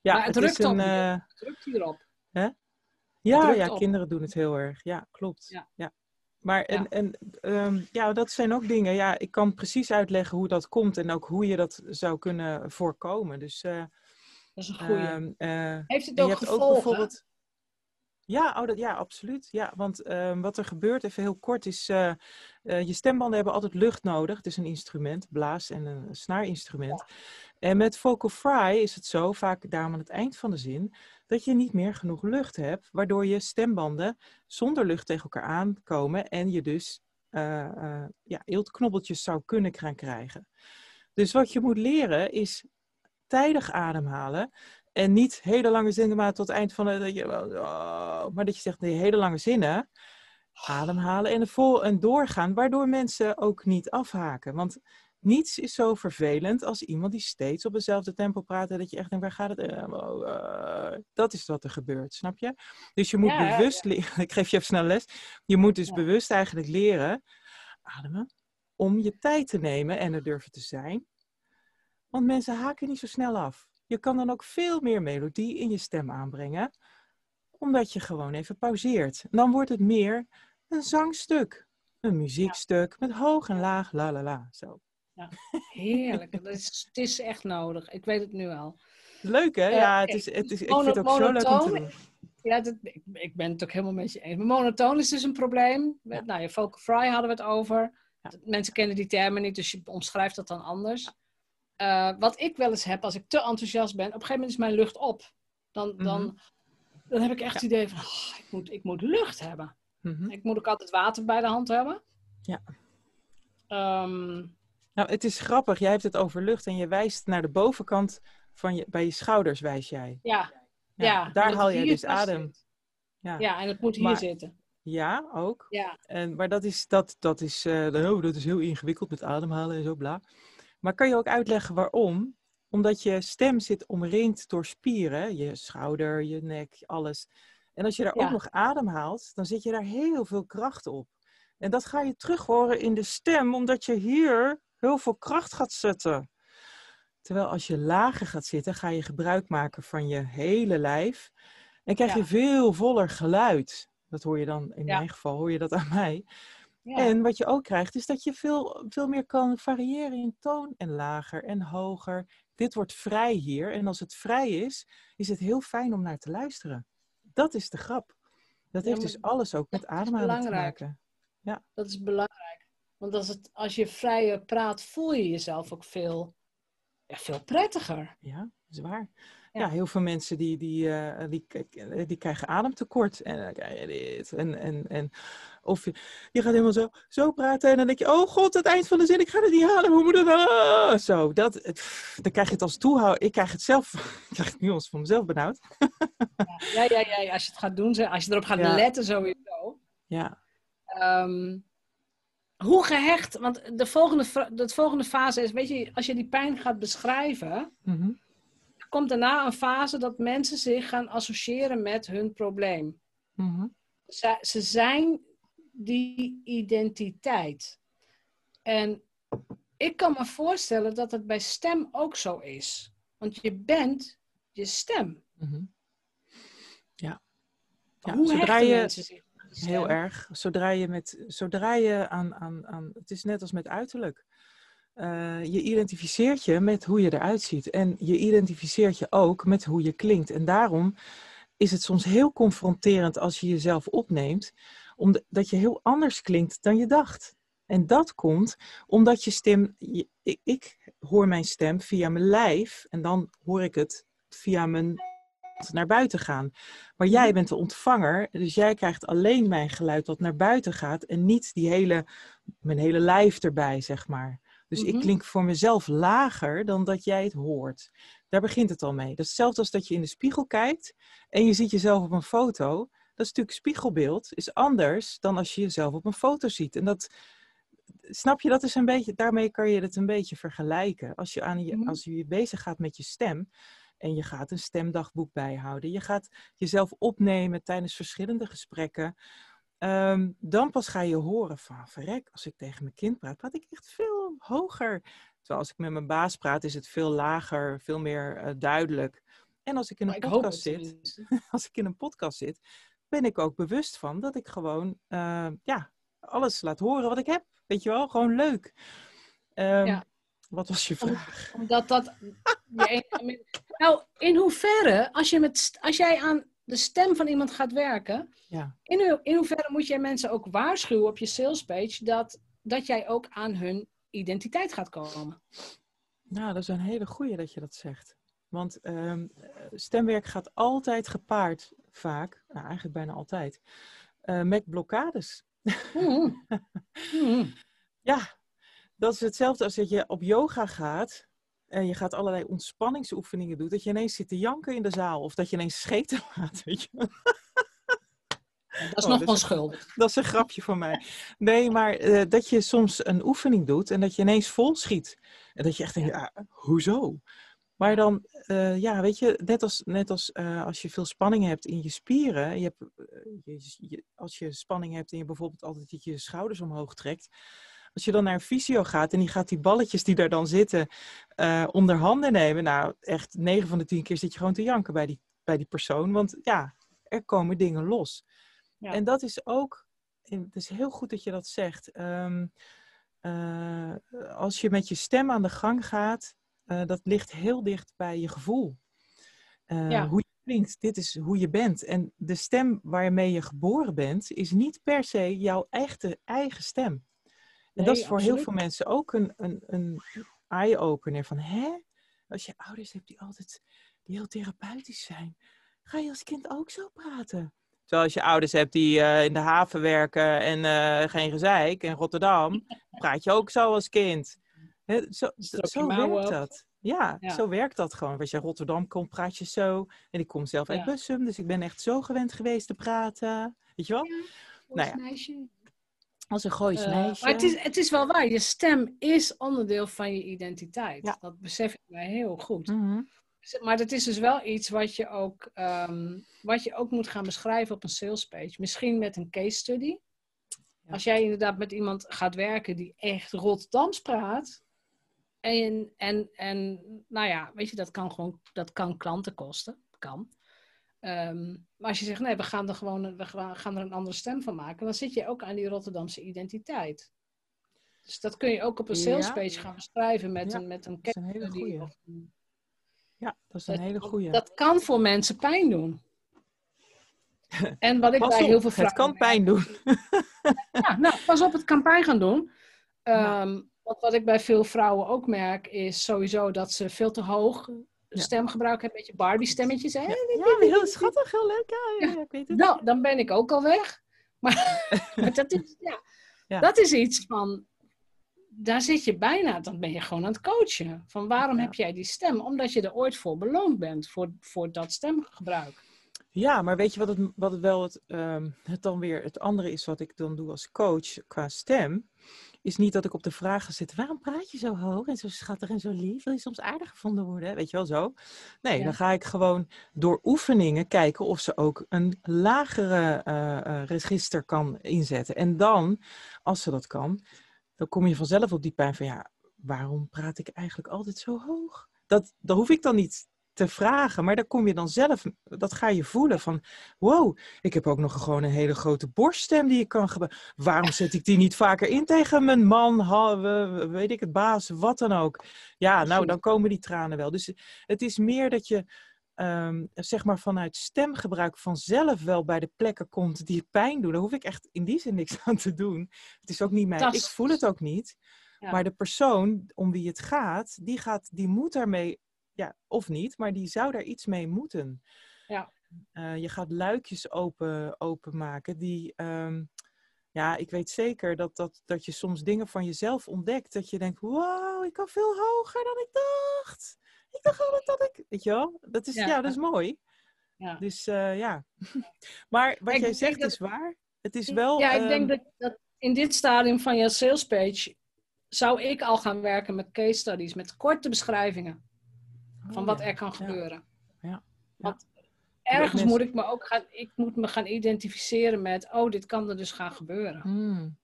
Ja, Maar het het is drukt op een. je. eh, Druk hierop. Ja, drukt ja, op. kinderen doen het heel erg. Ja, klopt. Ja. Ja. Maar en, Ja. en, ehm, ja, dat zijn ook dingen. Ja, ik kan precies uitleggen hoe dat komt en ook hoe je dat zou kunnen voorkomen. Dus, eh, Dat is een goeie. ehm, eh, Heeft het ook gevolgen? ook bijvoorbeeld. Ja, oh, dat, ja, absoluut. Ja, want ehm, wat er gebeurt, even heel kort, is eh, eh, je stembanden hebben altijd lucht nodig. Het is een instrument, blaas- en een snaarinstrument. En met vocal fry is het zo, vaak daarom aan het eind van de zin, dat je niet meer genoeg lucht hebt, waardoor je stembanden zonder lucht tegen elkaar aankomen en je dus eh ja, eeltknobbeltjes zou kunnen gaan krijgen. Dus wat je moet leren is tijdig ademhalen. En niet hele lange zinnen, maar tot het eind van de. Dat je, oh, maar dat je zegt nee, hele lange zinnen. Ademhalen en, vol en doorgaan, waardoor mensen ook niet afhaken. Want niets is zo vervelend als iemand die steeds op hetzelfde tempo praat. En dat je echt denkt, waar gaat het? eh, oh, eh, dat is wat er gebeurt, snap je? Dus je moet Ja, ja, bewust leren. Ik geef je even snel les. Je moet dus Ja. bewust eigenlijk leren ademen. Om je tijd te nemen en er durven te zijn. Want mensen haken niet zo snel af. Je kan dan ook veel meer melodie in je stem aanbrengen, omdat je gewoon even pauzeert. Dan wordt het meer een zangstuk, een muziekstuk met hoog en laag, la la la. Zo. Heerlijk. Dat is, het is echt nodig. Ik weet het nu al. Leuk hè? Eh, Ja, het is, het is, ik vind het ook zo leuk om te doen. Ja, dat, ik, ik ben het ook helemaal met je eens. Monotoon is dus een probleem. Met, Nou, je vocal fry hadden we het over. Ja. Mensen kennen die termen niet, dus je omschrijft dat dan anders. Eh, wat ik wel eens heb, als ik te enthousiast ben, op een gegeven moment is mijn lucht op. Dan, dan, dan heb ik echt het idee van, oh, ik, moet, ik moet lucht hebben. Mhm. Ik moet ook altijd water bij de hand hebben. Ja. Ehm, Nou, het is grappig. Jij hebt het over lucht en je wijst naar de bovenkant van je, bij je schouders wijs jij. ja, Ja, ja. daar haal hier dus adem. zit. Ja, Ja, en het moet hier Maar- zitten. ja ook. Ja, En, maar dat is, dat, dat, is, eh, oh, dat is heel ingewikkeld met ademhalen en zo, bla. Maar kan je ook uitleggen waarom? Omdat je stem zit omringd door spieren, je schouder, je nek, alles. En als je daar Ja. ook nog ademhaalt, dan zit je daar heel veel kracht op. En dat ga je terug horen in de stem, omdat je hier heel veel kracht gaat zetten. Terwijl als je lager gaat zitten, ga je gebruik maken van je hele lijf. En krijg je veel voller geluid. Dat hoor je dan, in Ja. mijn geval hoor je dat aan mij. Ja. En wat je ook krijgt, is dat je veel, veel meer kan variëren in toon en lager en hoger. Dit wordt vrij hier. En als het vrij is, is het heel fijn om naar te luisteren. Dat is de grap. Dat Ja, heeft dus alles ook met ademhalen te maken. Dat is belangrijk. Want als, het, als je vrijer praat, voel je jezelf ook veel, ja, veel prettiger. Ja, dat is waar. Ja. Heel veel mensen die, die, eh, die, die, die krijgen ademtekort. En dan krijg je dit. En, en, en, of je, je gaat helemaal zo, zo praten en dan denk je, oh god, het eind van de zin, ik ga het niet halen, hoe moet het nou? Zo, dat, pff, dan krijg je het als toehouden. Ik krijg het zelf, ik krijg het nu als van mezelf benauwd. Ja, ja, ja, ja, als je het gaat doen, als je erop gaat Ja. letten sowieso. Ja, Ehm, hoe gehecht, want de volgende, de volgende fase is, weet je, als je die pijn gaat beschrijven, mhm, komt daarna een fase dat mensen zich gaan associëren met hun probleem. mhm. Ze, ze zijn die identiteit. En ik kan me voorstellen dat het bij stem ook zo is. Want je bent je stem. mhm. Ja. Ja, Hoe zodra je- mensen zich Heel erg. Zodra je, met, zodra je aan, aan, aan. Het is net als met uiterlijk. Eh, je identificeert je met hoe je eruit ziet. En je identificeert je ook met hoe je klinkt. En daarom is het soms heel confronterend als je jezelf opneemt, omdat je heel anders klinkt dan je dacht. En dat komt omdat je stem. ik, ik hoor mijn stem via mijn lijf en dan hoor ik het via mijn naar buiten gaan. Maar jij bent de ontvanger, dus jij krijgt alleen mijn geluid dat naar buiten gaat en niet die hele, mijn hele lijf erbij, zeg maar. Dus ik Mhm. klink voor mezelf lager dan dat jij het hoort. Daar begint het al mee. Dat is hetzelfde als dat je in de spiegel kijkt en je ziet jezelf op een foto. Dat is natuurlijk spiegelbeeld, is anders dan als je jezelf op een foto ziet. En dat, snap je, dat is een beetje, daarmee kan je het een beetje vergelijken. Als je, aan je, Mhm. als je bezig gaat met je stem en je gaat een stemdagboek bijhouden, je gaat jezelf opnemen tijdens verschillende gesprekken, ehm, dan pas ga je horen van, verrek, als ik tegen mijn kind praat, praat ik echt veel hoger. Terwijl als ik met mijn baas praat, is het veel lager, veel meer eh, duidelijk. En als ik in een podcast zit, als ik in een podcast zit, ben ik ook bewust van dat ik gewoon eh, ja, alles laat horen wat ik heb. Weet je wel, gewoon leuk. Ehm, Ja. Wat was je Om- vraag? Omdat dat. nou, in hoeverre, als, je met, als jij aan de stem van iemand gaat werken, Ja. in, ho- in hoeverre moet jij mensen ook waarschuwen op je salespage dat, dat jij ook aan hun identiteit gaat komen? Nou, dat is een hele goeie dat je dat zegt. Want ehm, eh, stemwerk gaat altijd gepaard, vaak, nou, eigenlijk bijna altijd, eh, met blokkades. Mhm. Mhm. Ja, dat is hetzelfde als dat je op yoga gaat en je gaat allerlei ontspanningsoefeningen doen, dat je ineens zit te janken in de zaal of dat je ineens scheten laat, weet je. Wel. Dat is Oh, nog dus- onschuldig. Dat is een grapje van mij. Nee, maar eh, dat je soms een oefening doet en dat je ineens vol schiet. En dat je echt denkt, ja, hoezo? Maar dan, eh, ja, weet je, net als, net als eh, als je veel spanning hebt in je spieren. Je hebt, je, je- als je spanning hebt en je bijvoorbeeld altijd dat je je schouders omhoog trekt. Als je dan naar een fysio gaat en die gaat die balletjes die daar dan zitten eh, onder handen nemen. Nou, echt 9 van de 10 keer zit je gewoon te janken bij die, bij die persoon. Want ja, er komen dingen los. Ja. En dat is ook, het is heel goed dat je dat zegt. Ehm, eh, als je met je stem aan de gang gaat, eh, dat ligt heel dicht bij je gevoel. Eh, Ja. Hoe je klinkt, dit is hoe je bent. En de stem waarmee je geboren bent, is niet per se jouw echte eigen stem. En dat is voor heel veel mensen ook een, een, een eye-opener van, hè? Als je ouders hebt die altijd die heel therapeutisch zijn, ga je als kind ook zo praten? Terwijl als je ouders hebt die eh, in de haven werken en eh, geen gezeik in Rotterdam, praat je ook zo als kind. Hè, zo zo werkt dat. Ja, Ja. zo werkt dat gewoon. Als je in Rotterdam komt, praat je zo. En ik kom zelf uit Ja. Bussum, dus ik ben echt zo gewend geweest te praten. Weet je wel? Nou ja. meisje. Als een Goois Eh, meisje. maar het is, het is wel waar, je stem is onderdeel van je identiteit. Ja. Dat besef ik mij heel goed. Mhm. Maar dat is dus wel iets wat je ook, ehm, wat je ook moet gaan beschrijven op een sales page. Misschien met een case study. Ja. Als jij inderdaad met iemand gaat werken die echt Rotterdams praat. En, en, en nou ja, weet je, dat kan gewoon dat kan klanten kosten. Kan. Ehm, maar als je zegt, nee, we gaan er gewoon we gaan er een andere stem van maken, dan zit je ook aan die Rotterdamse identiteit. Dus dat kun je ook op een Ja. sales page gaan beschrijven met Ja, een, met een dat is een case hele of een- Ja, dat is een hele goeie. dat kan voor mensen pijn doen. En wat ik Pas bij op, heel veel het vrouwen kan pijn doen. Ja, nou, pas op het kan pijn gaan doen. Ja. Ehm, want wat ik bij veel vrouwen ook merk, is sowieso dat ze veel te hoog Ja. stemgebruik hebben. Een beetje Barbie-stemmetjes. Hè? Ja, heel schattig, heel leuk. Ja, ja, ja, ik weet het. Nou, dan ben ik ook al weg. Maar, maar dat, is, ja, Ja. dat is iets van... Daar zit je bijna, dan ben je gewoon aan het coachen. Van waarom Ja. heb jij die stem? Omdat je er ooit voor beloond bent, voor, voor dat stemgebruik. Ja, maar weet je wat het, wat het wel het, ehm, het dan weer het andere is wat ik dan doe als coach qua stem? Is niet dat ik op de vragen zit, waarom praat je zo hoog en zo schattig en zo lief? Wil je soms aardig gevonden worden? Weet je wel zo? Nee, Ja. dan ga ik gewoon door oefeningen kijken of ze ook een lagere eh, eh, register kan inzetten. En dan, als ze dat kan, dan kom je vanzelf op die pijn van ja, waarom praat ik eigenlijk altijd zo hoog? Dat, dat hoef ik dan niet te vragen, maar daar kom je dan zelf, dat ga je voelen van, wow, ik heb ook nog gewoon een hele grote borststem die ik kan gebruiken. Waarom zet ik die niet vaker in tegen mijn man, ha- weet ik het, baas, wat dan ook. Ja, nou, dan komen die tranen wel. Dus het is meer dat je, ehm, zeg maar, vanuit stemgebruik vanzelf wel bij de plekken komt die pijn doen. Daar hoef ik echt in die zin niks aan te doen. Het is ook niet mijn, ik voel het ook niet. Ja. Maar de persoon om wie het gaat, die, gaat, die moet daarmee, ja, of niet, maar die zou daar iets mee moeten. Ja. Eh, je gaat luikjes open, openmaken die, ehm, ja, ik weet zeker dat, dat, dat je soms dingen van jezelf ontdekt. Dat je denkt, wow, ik kan veel hoger dan ik dacht. Ik dacht altijd dat ik, weet je wel, dat is, ja, dat is mooi. Ja. Dus eh, ja. maar wat Ik jij zegt dat- is waar. Het is wel. Ja, ik ehm, denk dat, dat in dit stadium van je sales page zou ik al gaan werken met case studies, met korte beschrijvingen van oh wat ja, er kan gebeuren. Ja, Want ergens moet ik me ook gaan, ik moet me gaan identificeren met, oh, dit kan er dus gaan gebeuren. Mm.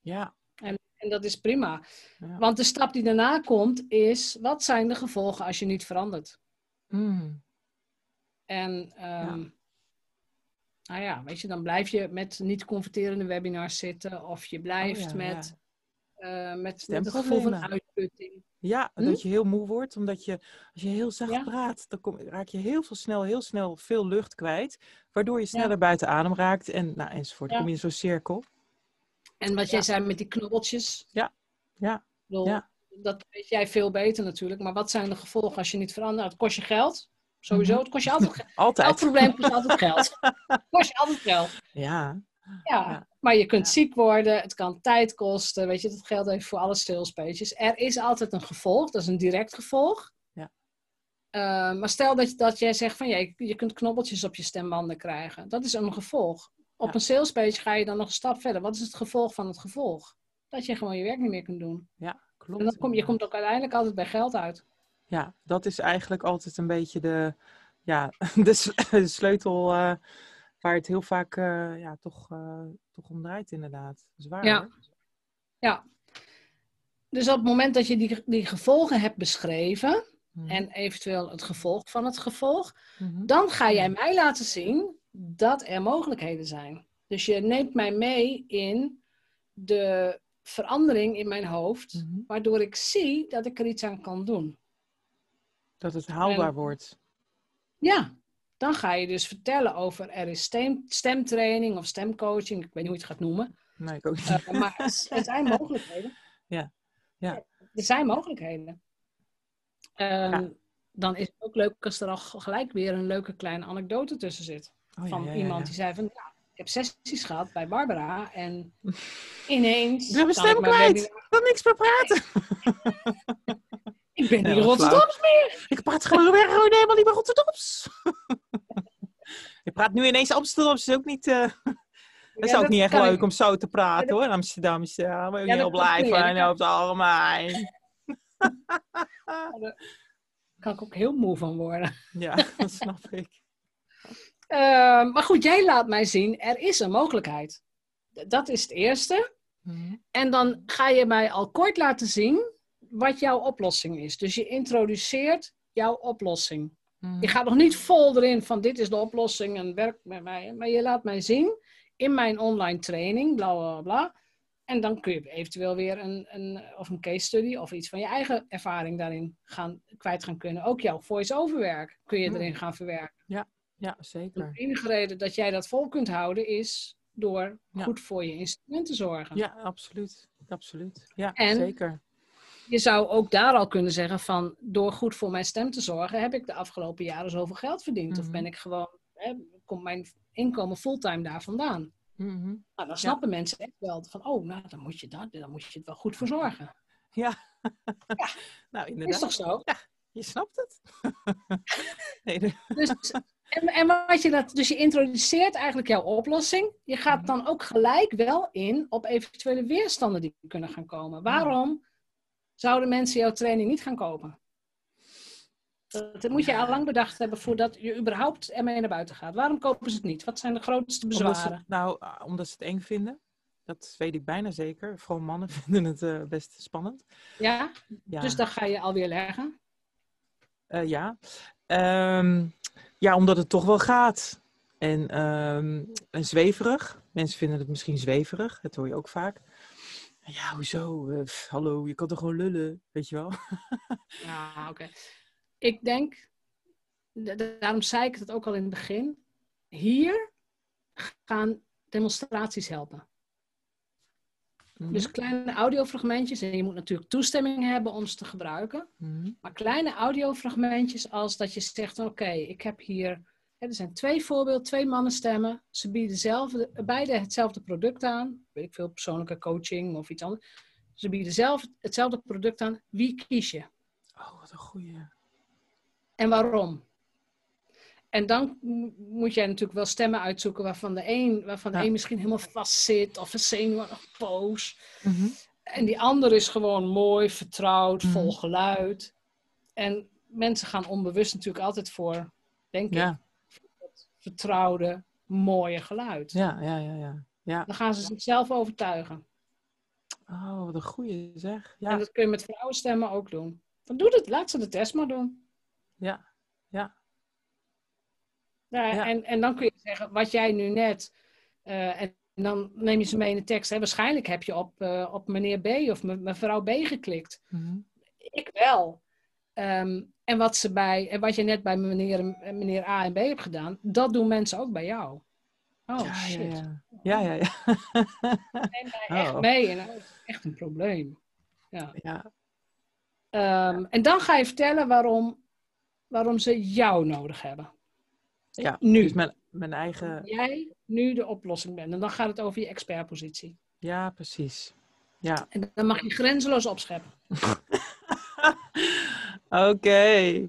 Ja, En dat is prima. Ja. Want de stap die daarna komt is, wat zijn de gevolgen als je niet verandert? Mm. En ehm, nou ja, weet je, dan blijf je met niet converterende webinars zitten of je blijft Oh ja, met, eh, met, met het gevoel van uitputting. Ja, Hm? dat je heel moe wordt, omdat je, als je heel zacht praat, dan kom, raak je heel veel snel, heel snel veel lucht kwijt, waardoor je sneller buiten adem raakt en nou, enzovoort. Dan kom je in zo'n cirkel. En wat jij Ja. zei met die knobbeltjes. Ja, ja, bedoel, ja. Dat weet jij veel beter natuurlijk. Maar wat zijn de gevolgen als je niet verandert? Het kost je geld. Sowieso, Mhm. het kost je altijd geld. Altijd. Elk probleem kost altijd geld. Het kost je altijd geld. Ja, Ja, Ja. maar je kunt ziek worden, het kan tijd kosten. Weet je, dat geldt even voor alle sales pages. Er is altijd een gevolg, dat is een direct gevolg. Ja. Eh, maar stel dat, dat jij zegt van ja, je, je kunt knobbeltjes op je stembanden krijgen. Dat is een gevolg. Op Ja. een sales page ga je dan nog een stap verder. Wat is het gevolg van het gevolg? Dat je gewoon je werk niet meer kunt doen. ja, klopt. En dan kom je komt ook uiteindelijk altijd bij geld uit. Ja, dat is eigenlijk altijd een beetje de, ja, de, sleutel eh, waar het heel vaak eh, ja, toch, eh, toch om draait inderdaad. Dat is waar. Ja. Ja. Dus op het moment dat je die, die gevolgen hebt beschreven Mhm. en eventueel het gevolg van het gevolg, Mhm. dan ga jij mij laten zien dat er mogelijkheden zijn. Dus je neemt mij mee in de verandering in mijn hoofd, Mhm. waardoor ik zie dat ik er iets aan kan doen. Dat het haalbaar En- wordt. Ja, dan ga je dus vertellen over er is stem, stemtraining of stemcoaching, ik weet niet hoe je het gaat noemen. Nee, ik ook niet. Eh, maar er zijn mogelijkheden. Ja, ja. Er zijn mogelijkheden. Ehm, Ja. Dan is het ook leuk als er al gelijk weer een leuke kleine anekdote tussen zit. Oh, ja, van ja, ja, iemand die zei van, ja, ik heb sessies gehad bij Barbara en ineens... Ik ben mijn stem kwijt. Ik kan niks meer praten. Ik ben niet. Rotterdams meer. Ik praat gewoon weer gewoon helemaal niet meer Rotterdams. ik praat nu ineens Amsterdams. is ook niet... eh, dat is ook niet echt leuk ik- om zo te praten hoor. Amsterdams. Ja, daar ben ik Ja, niet dat heel blij van. op het algemeen. kan ik ook heel moe van worden. Ja, dat snap ik. Ehm, maar goed, jij laat mij zien, er is een mogelijkheid. Dat is het eerste. Mhm. En dan ga je mij al kort laten zien wat jouw oplossing is. Dus je introduceert jouw oplossing. Mhm. Je gaat nog niet vol erin van dit is de oplossing en werk met mij. Maar je laat mij zien in mijn online training, bla bla bla. En dan kun je eventueel weer een, een, of een case study of iets van je eigen ervaring daarin gaan, kwijt gaan kunnen. Ook jouw voice-over werk kun je Hmm. erin gaan verwerken. Ja, De zeker. enige reden dat jij dat vol kunt houden is door Ja. goed voor je instrument te zorgen. Ja, absoluut. Absoluut. Ja, En- zeker. Je zou ook daar al kunnen zeggen van door goed voor mijn stem te zorgen, heb ik de afgelopen jaren zoveel geld verdiend. Of Mhm. ben ik gewoon, hè, komt mijn inkomen fulltime daar vandaan. Mhm. Nou, dan snappen mensen echt wel van, oh, nou, dan moet je, dat, dan moet je het wel goed voor zorgen. Ja. nou, Is inderdaad. toch zo? Je snapt het. nee, de- Dus, en, en wat je dat, dus je introduceert eigenlijk jouw oplossing. Je gaat dan ook gelijk wel in op eventuele weerstanden die kunnen gaan komen. Waarom zouden mensen jouw training niet gaan kopen? Dat moet je al lang bedacht hebben voordat je überhaupt ermee naar buiten gaat. Waarom kopen ze het niet? Wat zijn de grootste Omdat ze, bezwaren? nou, ah, omdat ze het eng vinden. Dat weet ik bijna zeker. Vooral mannen vinden het eh, best spannend. Ja? Ja. Dus dan ga je alweer leggen. Eh, ja. Ehm, ja, omdat het toch wel gaat. En, ehm, en zweverig. Mensen vinden het misschien zweverig. Dat hoor je ook vaak. Ja, hoezo? Eh, hallo, je kan toch gewoon lullen? Weet je wel? Ja, oké. Ik denk, da- da- daarom zei ik het ook al in het begin. Hier gaan demonstraties helpen. Mhm. Dus kleine audiofragmentjes. En je moet natuurlijk toestemming hebben om ze te gebruiken. Mhm. Maar kleine audiofragmentjes als dat je zegt, oké, ik heb hier er zijn twee voorbeelden, twee mannenstemmen. Ze bieden zelf, beide hetzelfde product aan. Weet ik veel, persoonlijke coaching of iets anders. Ze bieden zelf hetzelfde product aan. Wie kies je? Oh, wat een goeie. En waarom? En dan moet jij natuurlijk wel stemmen uitzoeken waarvan de een, waarvan de een misschien helemaal vast zit of een zenuwachtig poos. Mhm. En die andere is gewoon mooi, vertrouwd, Mhm. vol geluid. En mensen gaan onbewust natuurlijk altijd voor, denk ik, vertrouwde, mooie geluid. ja, ja, ja, ja. Ja, Dan gaan ze zichzelf overtuigen. oh, wat een goeie zeg. En Ja, dat kun je met vrouwenstemmen ook doen. Dan doe het, laat ze de test maar doen. ja, ja. Ja, Ja. En, en dan kun je zeggen, wat jij nu net, eh, en dan neem je ze mee in de tekst. Hè. Waarschijnlijk heb je op, eh, op meneer B of me- mevrouw B geklikt. Mhm. Ik wel. Ehm, en wat, ze bij, en wat je net bij meneer, meneer A en B hebt gedaan, dat doen mensen ook bij jou. Oh ja, shit. ja, ja. Ja, ja, ja. Neem mij echt Oh. mee. En dat is echt een probleem. Ja. ja. Ehm, En dan ga je vertellen waarom, waarom ze jou nodig hebben. Ja. Nu. Dus mijn, mijn eigen... Jij nu de oplossing bent. En dan gaat het over je expertpositie. Ja, precies. Ja. En dan mag je grenzeloos opscheppen. Oké.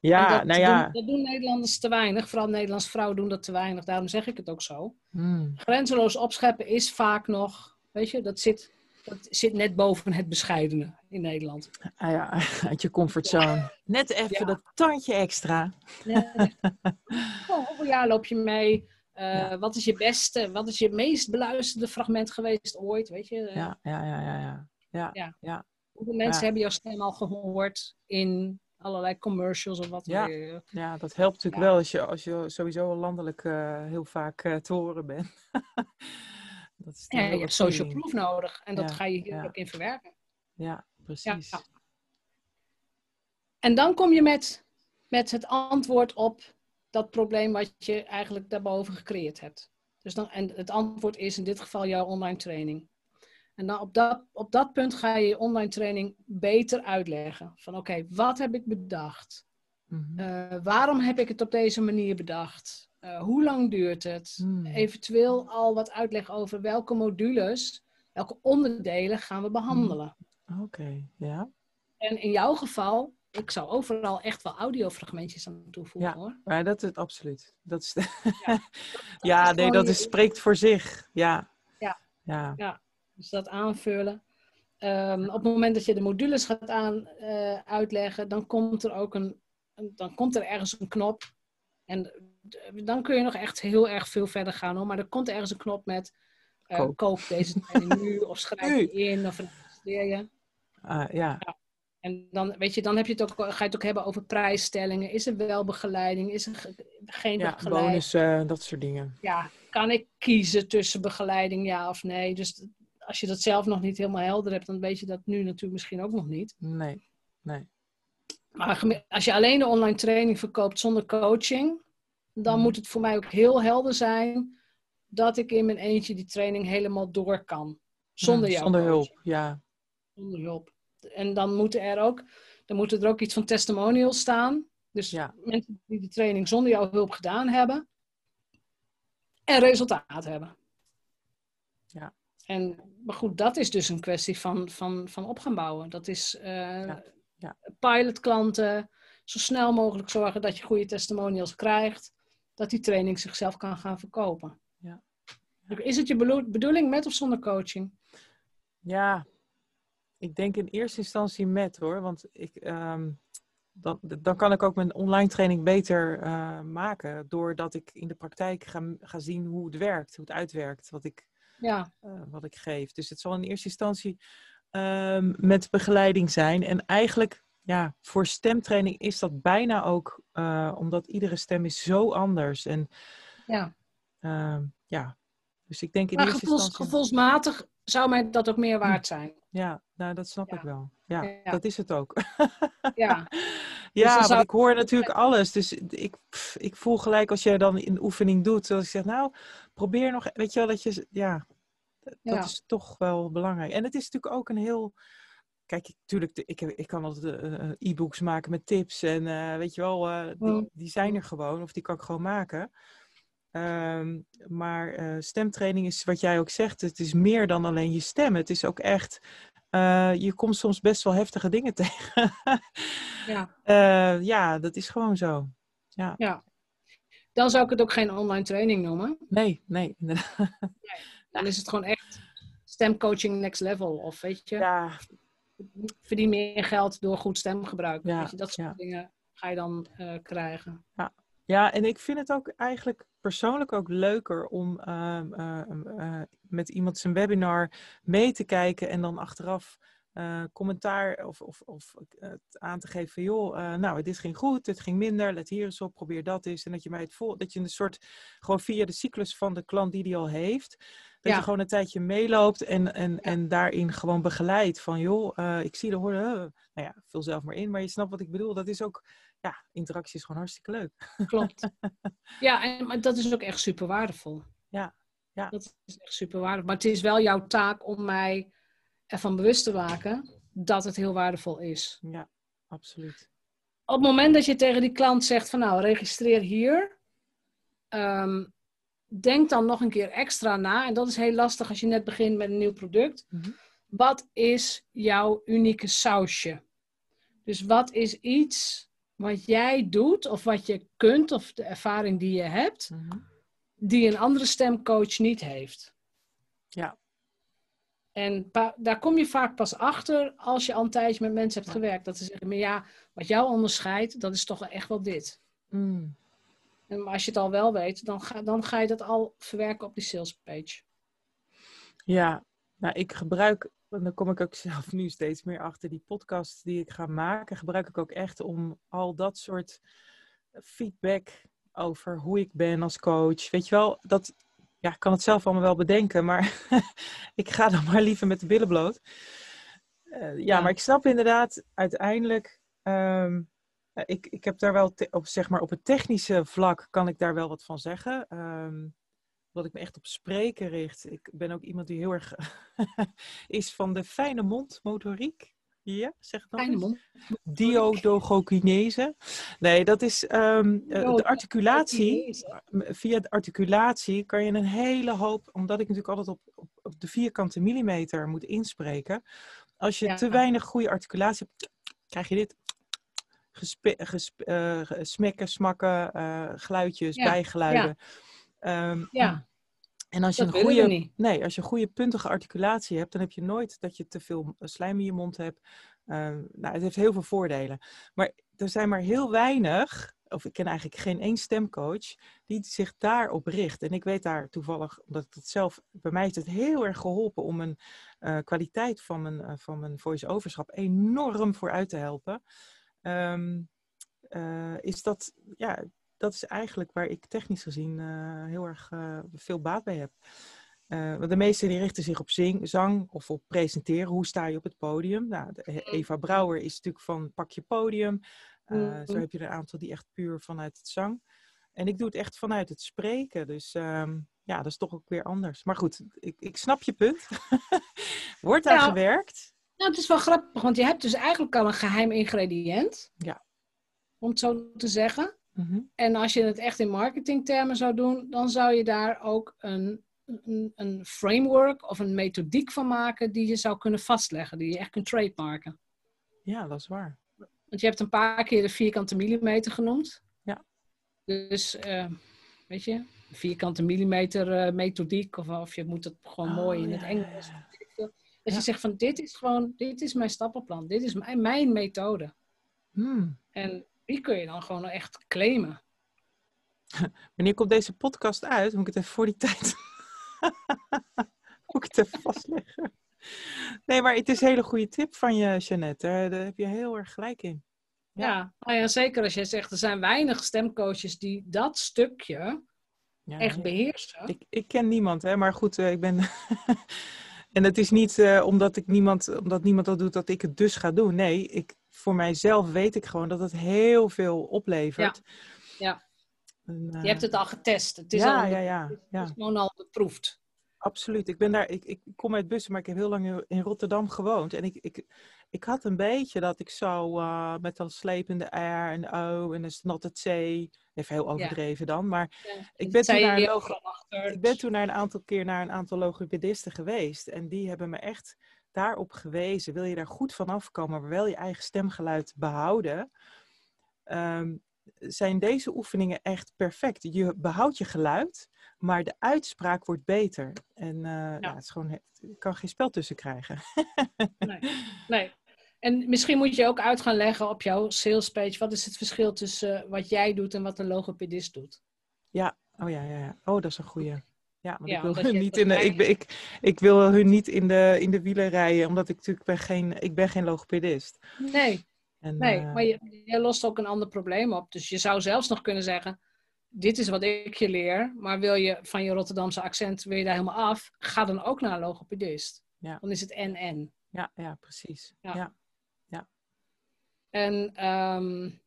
Ja, dat, nou ja. Doen, dat doen Nederlanders te weinig. Vooral Nederlandse vrouwen doen dat te weinig. Daarom zeg ik het ook zo. Hmm. Grenzeloos opscheppen is vaak nog, weet je, dat zit, dat zit net boven het bescheidene in Nederland. Ah ja, uit je comfortzone. Net even Ja. dat tandje extra. Oh, hoeveel jaar loop je mee? Eh, Ja. Wat is je beste, wat is je meest beluisterde fragment geweest ooit? Weet je? Ja, ja, ja, ja. ja. Ja, Ja. ja. Hoeveel mensen Ja. hebben jouw stem al gehoord in allerlei commercials of wat Ja. weer? Ja, dat helpt natuurlijk Ja. wel als je, als je sowieso landelijk eh, heel vaak eh, te horen bent. dat is Ja, je hebt social proof nodig en dat Ja, ga je hier ja. ook in verwerken. Ja, precies. Ja. En dan kom je met, met het antwoord op dat probleem wat je eigenlijk daarboven gecreëerd hebt. Dus dan, en het antwoord is in dit geval jouw online training. En dan op dat, op dat punt ga je je online training beter uitleggen. Van oké, wat heb ik bedacht? Mhm. Eh, waarom heb ik het op deze manier bedacht? Eh, hoe lang duurt het? Hmm. Eventueel al wat uitleg over welke modules, welke onderdelen gaan we behandelen. Oké, ja. En in jouw geval, ik zou overal echt wel audiofragmentjes aan toevoegen Ja. hoor. Maar dat is absoluut. Dat is Ja, ja, is nee, dat is, spreekt voor zich. Ja. Ja. Ja. Dus dat aanvullen. Ehm, op het moment dat je de modules gaat aan, eh, uitleggen, dan komt er ook een, een- dan komt er ergens een knop. En dan kun je nog echt heel erg veel verder gaan hoor. Maar er komt ergens een knop met eh, Koop. koop deze training nu of schrijf je in of registreer je. Ah, ja. En dan, weet je, dan heb je het ook, ga je het ook hebben over prijsstellingen. Is er wel begeleiding? Is er ge- geen ja, begeleiding? bonussen, dat soort dingen. Ja, kan ik kiezen tussen begeleiding, ja of nee? Dus als je dat zelf nog niet helemaal helder hebt, dan weet je dat nu natuurlijk misschien ook nog niet. Nee, nee. Maar als je alleen de online training verkoopt zonder coaching, dan Mhm. moet het voor mij ook heel helder zijn dat ik in mijn eentje die training helemaal door kan. Zonder Hm, jou. Zonder hulp, ja. Zonder hulp. En dan moeten er ook, dan moeten er ook iets van testimonials staan. Dus Ja. mensen die de training zonder jouw hulp gedaan hebben en resultaat hebben. Ja. En, maar goed, dat is dus een kwestie van, van, van op gaan bouwen. Dat is eh Ja, ja. pilotklanten, zo snel mogelijk zorgen dat je goede testimonials krijgt, dat die training zichzelf kan gaan verkopen. Ja. Is het je bedoeling met of zonder coaching? Ja, ik denk in eerste instantie met hoor. Want ik, ehm, dan, dan kan ik ook mijn online training beter eh, maken. Doordat ik in de praktijk ga, ga zien hoe het werkt, hoe het uitwerkt, wat ik, Ja, eh, wat ik geef. Dus het zal in eerste instantie ehm, met begeleiding zijn. En eigenlijk, ja, voor stemtraining is dat bijna ook, eh, omdat iedere stem is zo anders. En ja. ehm, ja, dus ik denk in Maar eerste gevoels, instantie... gevoelsmatig zou mij dat ook meer waard zijn. Ja, nou, dat snap Ja. ik wel. Ja, Ja. dat is het ook. Ja, Ja, zou- ik hoor natuurlijk alles. Dus ik, pff, ik voel gelijk als jij dan een oefening doet, zoals ik zeg, nou, probeer nog, weet je wel, dat je, ja, dat Ja. is toch wel belangrijk. En het is natuurlijk ook een heel kijk, natuurlijk, ik, ik kan altijd uh, e-books maken met tips en weet je wel, die, die, zijn er gewoon of die kan ik gewoon maken. Ehm, maar stemtraining is wat jij ook zegt, het is meer dan alleen je stem. Het is ook echt, je komt soms best wel heftige dingen tegen. ja. ja, dat is gewoon zo. Ja. ja. Dan zou ik het ook geen online training noemen. Nee, nee. nee. Dan is het gewoon echt stemcoaching next level. Of weet je, ja. Verdien meer geld door goed stemgebruik. Ja, weet je, dat soort dingen ga je dan uh, krijgen. Ja. ja, en ik vind het ook eigenlijk persoonlijk ook leuker om uh, uh, met iemand zijn webinar mee te kijken en dan achteraf uh, commentaar of, of, of aan te geven van joh, nou dit ging goed, dit ging minder, let hier eens op, probeer dat eens. En dat je mij het vol, dat je een soort gewoon via de cyclus van de klant die die al heeft, dat je gewoon een tijdje meeloopt en, en, en daarin gewoon begeleidt van joh, ik zie de hoorde, nou ja, vul zelf maar in, maar je snapt wat ik bedoel. Dat is ook, ja, interactie is gewoon hartstikke leuk. Klopt. ja, en, maar dat is ook echt super waardevol. Ja, ja. Dat is echt super waardevol. Maar het is wel jouw taak om mij ervan bewust te maken dat het heel waardevol is. Ja, absoluut. Op het moment dat je tegen die klant zegt van nou, registreer hier. Um, denk dan nog een keer extra na. En dat is heel lastig als je net begint met een nieuw product. Mhm. Wat is jouw unieke sausje? Dus wat is iets wat jij doet of wat je kunt of de ervaring die je hebt, mhm. die een andere stemcoach niet heeft? Ja. En daar kom je vaak pas achter als je al een tijdje met mensen hebt gewerkt. Dat ze zeggen, maar ja, wat jou onderscheidt, dat is toch echt wel dit. Mm. En als je het al wel weet, dan ga, dan ga je dat al verwerken op die sales page. Ja, nou ik gebruik, en dan kom ik ook zelf nu steeds meer achter, die podcast die ik ga maken, gebruik ik ook echt om al dat soort feedback over hoe ik ben als coach. Weet je wel, dat, ja, ik kan het zelf allemaal wel bedenken, maar ik ga dan maar liever met de billen bloot. Uh, ja, maar ik snap inderdaad uiteindelijk. Um, ik, ik heb daar wel op, zeg maar, op het technische vlak kan ik daar wel wat van zeggen. Um, dat ik me echt op spreken richt. Ik ben ook iemand die heel erg is van de fijne mondmotoriek. Ja, zeg het nog Fijne mond. Diodogokinese. Nee, dat is um, de articulatie. Via de articulatie kan je een hele hoop, omdat ik natuurlijk altijd op, op, op de vierkante millimeter moet inspreken. Als je te weinig goede articulatie hebt, krijg je dit. Gespe, uh, smekken, smakken, uh, geluidjes, bijgeluiden. Ja. Um, ja. En als je, een goede, nee, als je een goede puntige articulatie hebt, dan heb je nooit dat je te veel slijm in je mond hebt. Uh, nou, het heeft heel veel voordelen. Maar er zijn maar heel weinig, of ik ken eigenlijk geen één stemcoach, die zich daarop richt. En ik weet daar toevallig, omdat het zelf, bij mij is het heel erg geholpen om een uh, kwaliteit van mijn, uh, van mijn voice-overschap enorm vooruit te helpen. Um, is dat, ja, dat is eigenlijk waar ik technisch gezien uh, heel erg uh, veel baat bij heb. Want de meesten die richten zich op zing, zang of op presenteren. Hoe sta je op het podium? Nou, de, Eva Brouwer is natuurlijk van pak je podium. Mm. Zo heb je er een aantal die echt puur vanuit het zang. En ik doe het echt vanuit het spreken. Dus um, ja, dat is toch ook weer anders. Maar goed, ik, ik snap je punt. Wordt daar gewerkt? Nou, het is wel grappig, want je hebt dus eigenlijk al een geheim ingrediënt. Ja. Om het zo te zeggen. Mhm. En als je het echt in marketingtermen zou doen, dan zou je daar ook een, een, een, framework of een methodiek van maken die je zou kunnen vastleggen, die je echt kunt trademarken. Ja, dat is waar. Want je hebt een paar keer de vierkante millimeter genoemd. Ja. Dus, uh, weet je, vierkante millimeter uh, methodiek, of, of je moet het gewoon oh, mooi in het Engels. Ja. Dus je zegt van, dit is gewoon, dit is mijn stappenplan, dit is mijn, mijn methode. Hmm. En die kun je dan gewoon echt claimen. Wanneer komt deze podcast uit? Moet ik het even voor die tijd. Moet ik het even vastleggen? Nee, maar het is een hele goede tip van je, Jeannette. Daar, heb je heel erg gelijk in. Ja, ja, nou ja zeker als jij zegt, er zijn weinig stemcoaches die dat stukje ja, echt beheersen. Ik, ik ken niemand, hè, maar goed, uh, ik ben. en het is niet uh, omdat, ik niemand, omdat niemand dat doet dat ik het dus ga doen. Nee, ik, voor mijzelf weet ik gewoon dat het heel veel oplevert. Ja. En, uh, je hebt het al getest. Het is ja, al, ja, ja, ja. Het is gewoon al beproefd. Absoluut. Ik ben daar, ik, ik kom uit Bussen, maar ik heb heel lang in Rotterdam gewoond. En ik, ik, ik had een beetje dat ik zo uh, met dat slepende R en O en dus not het C. Even heel overdreven dan. Maar ik, ben toen naar een ik ben toen naar een aantal keer naar een aantal logopedisten geweest. En die hebben me echt daarop gewezen. Wil je daar goed van afkomen, maar wel je eigen stemgeluid behouden? Um, zijn deze oefeningen echt perfect. Je behoudt je geluid, maar de uitspraak wordt beter. En uh, ja. ja. het is gewoon, je kan geen spel tussen krijgen. nee. nee. En misschien moet je ook uit gaan leggen op jouw sales page. Wat is het verschil tussen wat jij doet en wat een logopedist doet? Ja, oh ja, ja, ja. Oh, dat is een goede. Ja, want ja, ik wil hun niet in de, ik, ik, ik wil hun niet in de, in de wielen rijden, omdat ik natuurlijk ben geen, ik ben geen logopedist. Nee, en, nee, uh... maar je, je, lost ook een ander probleem op. Dus je zou zelfs nog kunnen zeggen, dit is wat ik je leer, maar wil je van je Rotterdamse accent, wil je daar helemaal af, ga dan ook naar een logopedist. Ja. Dan is het en-en. Ja, ja, precies. Ja. ja. En, um,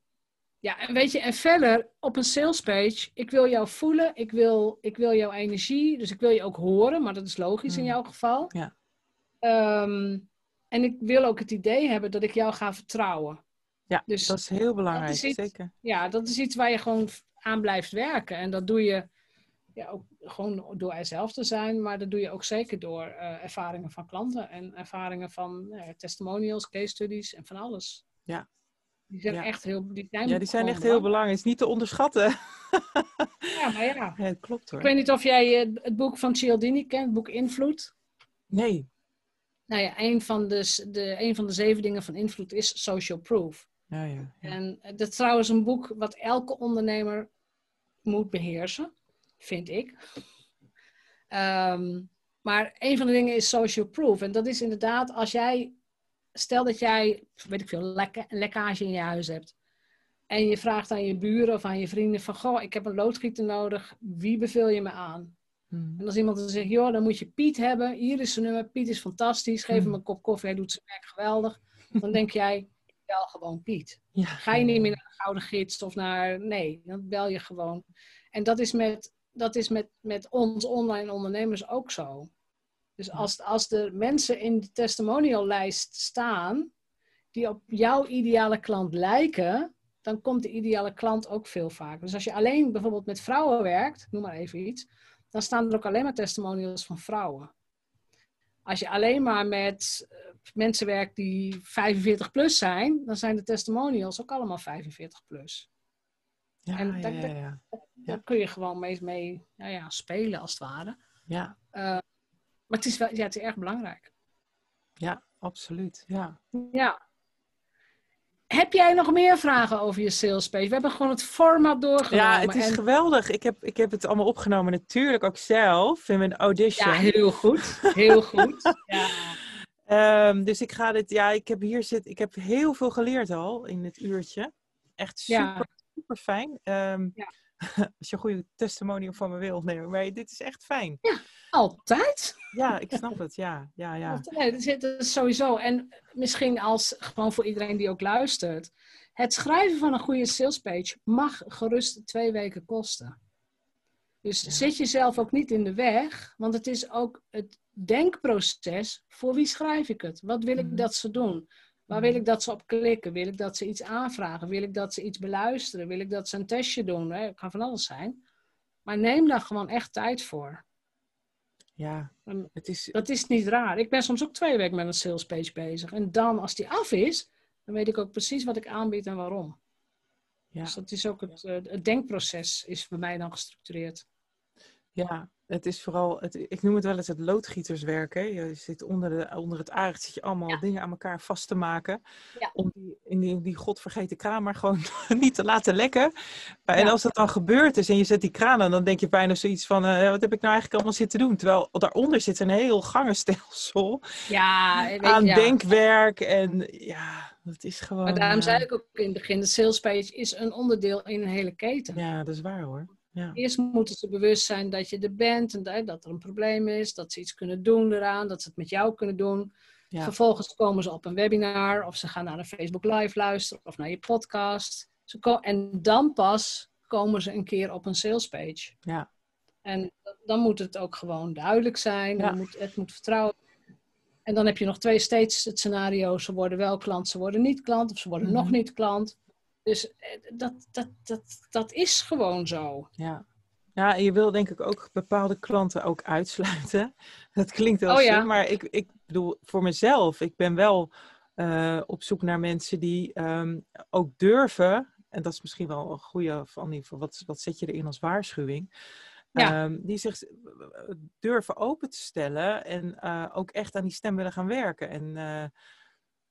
ja, en weet je, en verder op een salespage, ik wil jou voelen, ik wil, ik wil jouw energie, dus ik wil je ook horen, maar dat is logisch in mm. jouw geval. Ja. Um, en ik wil ook het idee hebben dat ik jou ga vertrouwen. Ja, dus dat is heel belangrijk, iets, zeker. Ja, dat is iets waar je gewoon aan blijft werken. En dat doe je ja, ook gewoon door er zelf te zijn, maar dat doe je ook zeker door uh, ervaringen van klanten en ervaringen van uh, testimonials, case studies en van alles. Ja. Die zijn echt heel, die zijn ja, die zijn echt heel belangrijk. Het is niet te onderschatten. ja, maar ja. ja klopt hoor. Ik weet niet of jij uh, het boek van Cialdini kent, het boek Invloed. Nee. Nou ja, een van de, de, een van de zeven dingen van invloed is social proof. Ja, ja, ja. En dat is trouwens een boek wat elke ondernemer moet beheersen, vind ik. Um, maar een van de dingen is social proof. En dat is inderdaad als jij, stel dat jij, weet ik veel, lekkage in je huis hebt. En je vraagt aan je buren of aan je vrienden van, goh, ik heb een loodgieter nodig, wie beveel je me aan? Hmm. En als iemand dan zegt, joh, dan moet je Piet hebben. Hier is zijn nummer. Piet is fantastisch. Geef hem hmm. een kop koffie. Hij doet zijn werk geweldig. Dan denk jij, bel gewoon Piet. Ja. Ga je niet meer naar de Gouden Gids of naar... Nee, dan bel je gewoon. En dat is met, dat is met, met ons online ondernemers ook zo. Dus als, als er mensen in de testimoniallijst staan... die op jouw ideale klant lijken... dan komt de ideale klant ook veel vaker. Dus als je alleen bijvoorbeeld met vrouwen werkt... noem maar even iets dan staan er ook alleen maar testimonials van vrouwen. Als je alleen maar met eh, mensen werkt die 45 plus zijn, dan zijn de testimonials ook allemaal 45 plus. Ja, en daar, ja, ja, daar kun je gewoon mee, mee ja, ja, spelen als het ware. Ja. Uh, maar het is, wel, ja, het is erg belangrijk. Ja, absoluut. Ja. ja. Heb jij nog meer vragen over je sales page? We hebben gewoon het format doorgenomen. Ja, het is geweldig. Ik heb, ik heb het allemaal opgenomen, natuurlijk ook zelf in mijn audition. Ja, heel goed. Heel goed. ja. Um, dus ik ga dit, ja, ik heb hier zit, ik heb heel veel geleerd al in het uurtje. Echt super, super fijn. Um, ja. als je een goede testimonial van me wil nemen. Maar dit is echt fijn. Ja, altijd. Ja, ik snap het. Ja, ja, ja. Dat is sowieso. En misschien als, gewoon voor iedereen die ook luistert. Het schrijven van een goede salespage mag gerust twee weken kosten. Dus zit jezelf ook niet in de weg. Want het is ook het denkproces. Voor wie schrijf ik het? Wat wil ik mhm. dat ze doen? Waar wil ik dat ze op klikken? Wil ik dat ze iets aanvragen? Wil ik dat ze iets beluisteren? Wil ik dat ze een testje doen? Het kan van alles zijn. Maar neem daar gewoon echt tijd voor. Ja, het is... Dat is niet raar. Ik ben soms ook twee weken met een sales page bezig. En dan, als die af is, dan weet ik ook precies wat ik aanbied en waarom. Ja. Dus dat is ook het, eh, het denkproces is bij mij dan gestructureerd. Ja, het is vooral, het, ik noem het wel eens het loodgieterswerk. Hè? Je zit onder, de, onder het aard, zit je allemaal dingen aan elkaar vast te maken. Ja. Om die, in die, die godvergeten kraan maar gewoon niet te laten lekken. En als dat dan gebeurd is en je zet die kraan aan, dan denk je bijna zoiets van, uh, wat heb ik nou eigenlijk allemaal zitten doen? Terwijl daaronder zit een heel gangenstelsel ja, aan denkwerk. En ja, dat is gewoon... Maar daarom zei ik ook in het begin, de sales page is een onderdeel in een hele keten. Ja, dat is waar hoor. Ja. Eerst moeten ze bewust zijn dat je er bent en dat er een probleem is, dat ze iets kunnen doen eraan, dat ze het met jou kunnen doen. Vervolgens komen ze op een webinar of ze gaan naar een Facebook Live luisteren of naar je podcast. Ze en dan pas komen ze een keer op een salespage. Ja. En dan moet het ook gewoon duidelijk zijn. Ja. Moet, het moet vertrouwen. En dan heb je nog twee steeds het scenario. Ze worden wel klant, ze worden niet klant. Of ze worden nog Mhm. niet klant. Dus eh, dat, dat, dat, dat is gewoon zo. Ja. Ja, en je wil denk ik ook bepaalde klanten ook uitsluiten. Dat klinkt wel Oh ja. slim, maar ik, ik bedoel, voor mezelf, ik ben wel eh, op zoek naar mensen die ehm, ook durven, en dat is misschien wel een goede van die, van wat, wat zet je erin als waarschuwing, Ja. Ehm, die zich durven open te stellen en eh, ook echt aan die stem willen gaan werken. En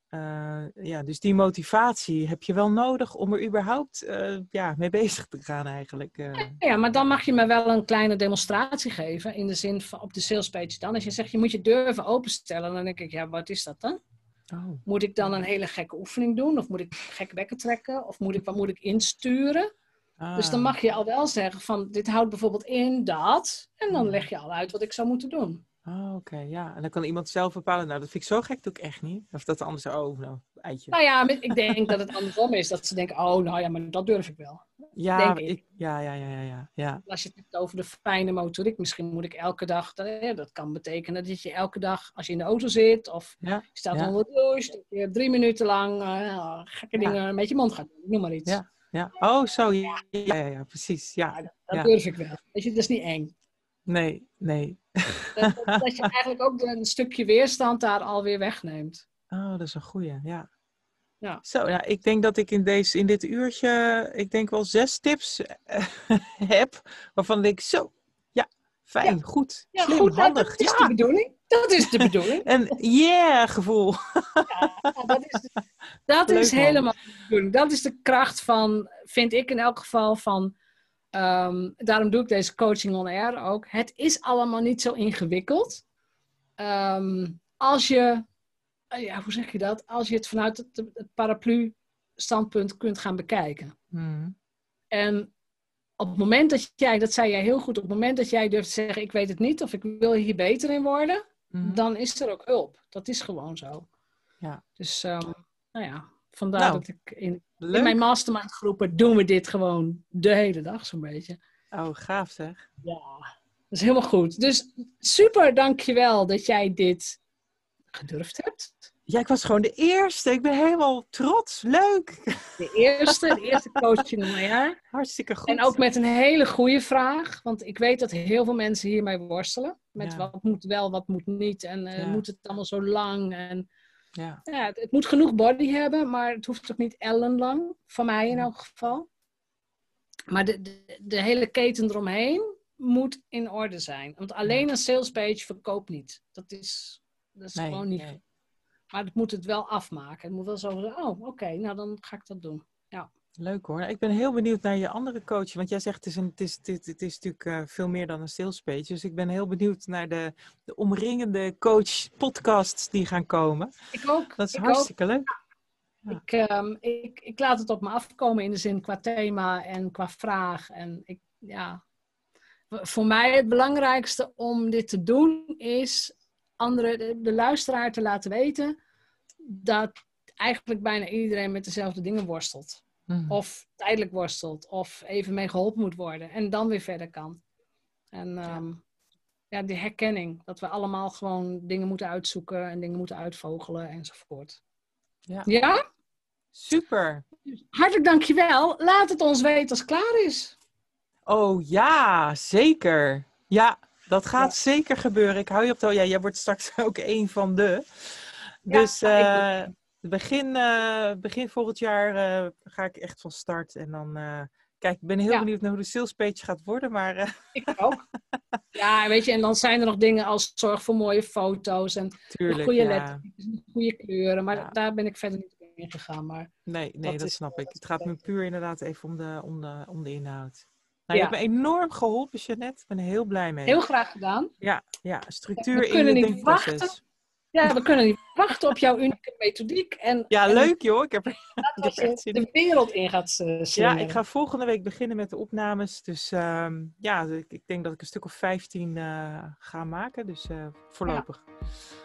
eh, ja, dus die motivatie heb je wel nodig om er überhaupt eh, ja, mee bezig te gaan eigenlijk. eh. Ja, maar dan mag je me wel een kleine demonstratie geven. In de zin van op de sales page dan. Als je zegt, je moet je durven openstellen. Dan denk ik, ja, wat is dat dan? Oh. Moet ik dan een hele gekke oefening doen? Of moet ik gekke bekken trekken? Of moet ik, wat moet ik insturen? Dus dan Ah. mag je al wel zeggen van, dit houdt bijvoorbeeld in dat. En dan Ja. leg je al uit wat ik zou moeten doen. Ah, oké, ja. En dan kan iemand zelf bepalen, nou, dat vind ik zo gek, doe ik echt niet. Of dat anders, oh, nou, eitje. Nou ja, ik denk dat het andersom is. Dat ze denken, oh, nou ja, maar dat durf ik wel. ja, denk ik. ja, ja, ja, ja, ja, ja. Als je het hebt over de fijne motoriek, misschien moet ik elke dag, dat, kan betekenen dat je elke dag, als je in de auto zit of Ja, je staat Ja. onder de douche, dat je drie minuten lang eh, gekke Ja. dingen met je mond gaat doen, noem maar iets. Ja. ja. Oh, zo, ja, ja, ja, precies, ja. Dat durf ik wel. Weet je, dat is niet eng. Nee, nee. Dat, dat, dat je eigenlijk ook een stukje weerstand daar alweer wegneemt. Oh, dat is een goeie, ja. Ja. Zo, ja, ik denk dat ik in, deze, in dit uurtje, ik denk wel zes tips eh, heb, waarvan ik zo, ja, fijn, goed, Ja, slim, goed, nou, handig. dat is de bedoeling. Dat is de bedoeling. En yeah gevoel. Ja, dat is, dat is Leuk, helemaal de bedoeling. Dat is de kracht van, vind ik in elk geval van. Ehm, daarom doe ik deze coaching on air ook. Het is allemaal niet zo ingewikkeld. Ehm, als je, eh, ja, hoe zeg je dat? Als je het vanuit het, het paraplu-standpunt kunt gaan bekijken. Hmm. En op het moment dat jij, dat zei jij heel goed, op het moment dat jij durft te zeggen: Ik weet het niet of ik wil hier beter in worden, Mhm. dan is er ook hulp. Dat is gewoon zo. Ja. Dus, ehm, nou ja, vandaar Nou, dat ik in, mijn mastermind groepen doen we dit gewoon de hele dag zo'n beetje. Oh, gaaf zeg. Ja, dat is helemaal goed. Dus super, dankjewel dat jij dit gedurfd hebt. Ja, ik was gewoon de eerste. Ik ben helemaal trots. Leuk. De eerste, de eerste coaching in mijn jaar. Hartstikke goed. En ook met een hele goede vraag, want ik weet dat heel veel mensen hiermee worstelen. Met Ja. wat moet wel, wat moet niet. En eh, Ja. moet het allemaal zo lang? En Ja. ja, het, het moet genoeg body hebben, maar het hoeft ook niet ellenlang. Van mij in elk geval. Maar de, de, de hele keten eromheen moet in orde zijn. Want alleen een salespage verkoopt niet. Dat is, dat is Nee, gewoon niet. nee. Maar het moet het wel afmaken. Het moet wel zo zeggen, oh oké, nou dan ga ik dat doen. Leuk hoor. Ik ben heel benieuwd naar je andere coach. Want jij zegt het is, een, het is, het, het is natuurlijk eh, veel meer dan een sales page. Dus ik ben heel benieuwd naar de, de omringende coach podcasts die gaan komen. Ik ook. Dat is ook. hartstikke leuk. Ja. Ik, ehm, ik, ik laat het op me afkomen in de zin qua thema en qua vraag. En ik, ja, voor mij het belangrijkste om dit te doen is andere, de, de luisteraar te laten weten dat eigenlijk bijna iedereen met dezelfde dingen worstelt. Mhm. Of tijdelijk worstelt, of even mee geholpen moet worden en dan weer verder kan. En ehm, ja, die herkenning, dat we allemaal gewoon dingen moeten uitzoeken en dingen moeten uitvogelen enzovoort. Ja. Ja? Super. Hartelijk dankjewel. Laat het ons weten als het klaar is. Oh ja, zeker. Ja, dat gaat Ja. zeker gebeuren. Ik hou je op de... Ja, jij wordt straks ook een van de. Ja, Dus ik begin, eh, begin volgend jaar eh, ga ik echt van start. En dan... eh, kijk, ik ben heel Ja. benieuwd naar hoe de sales page gaat worden. Maar Ik ook. ja, weet je, en dan zijn er nog dingen als zorg voor mooie foto's en tuurlijk, goede ja. lettertjes, goede kleuren. Maar Ja. daar ben ik verder niet op ingegaan. Maar Nee, nee, Dat dat, is- snap ik. Het gaat me puur inderdaad even om de, om de, om de inhoud. Nou, Ja. Je hebt me enorm geholpen, Jeannette. Ik ben er heel blij mee. heel graag gedaan. Ja, ja, structuur We in kunnen je niet denkproces. wachten. Ja, we kunnen niet wachten op jouw unieke methodiek. En, Ja, en leuk joh. Ik heb, er- ik in. de wereld in gaat eh, Ja, ik ga volgende week beginnen met de opnames. Dus ehm, ja, ik, ik denk dat ik een stuk of 15 eh, ga maken. Dus eh, voorlopig.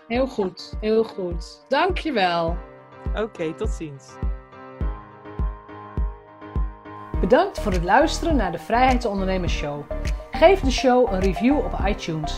Heel goed, heel goed. Dankjewel. Oké, tot ziens. Bedankt voor het luisteren naar de Vrijheidsondernemers Show. Geef de show een review op iTunes.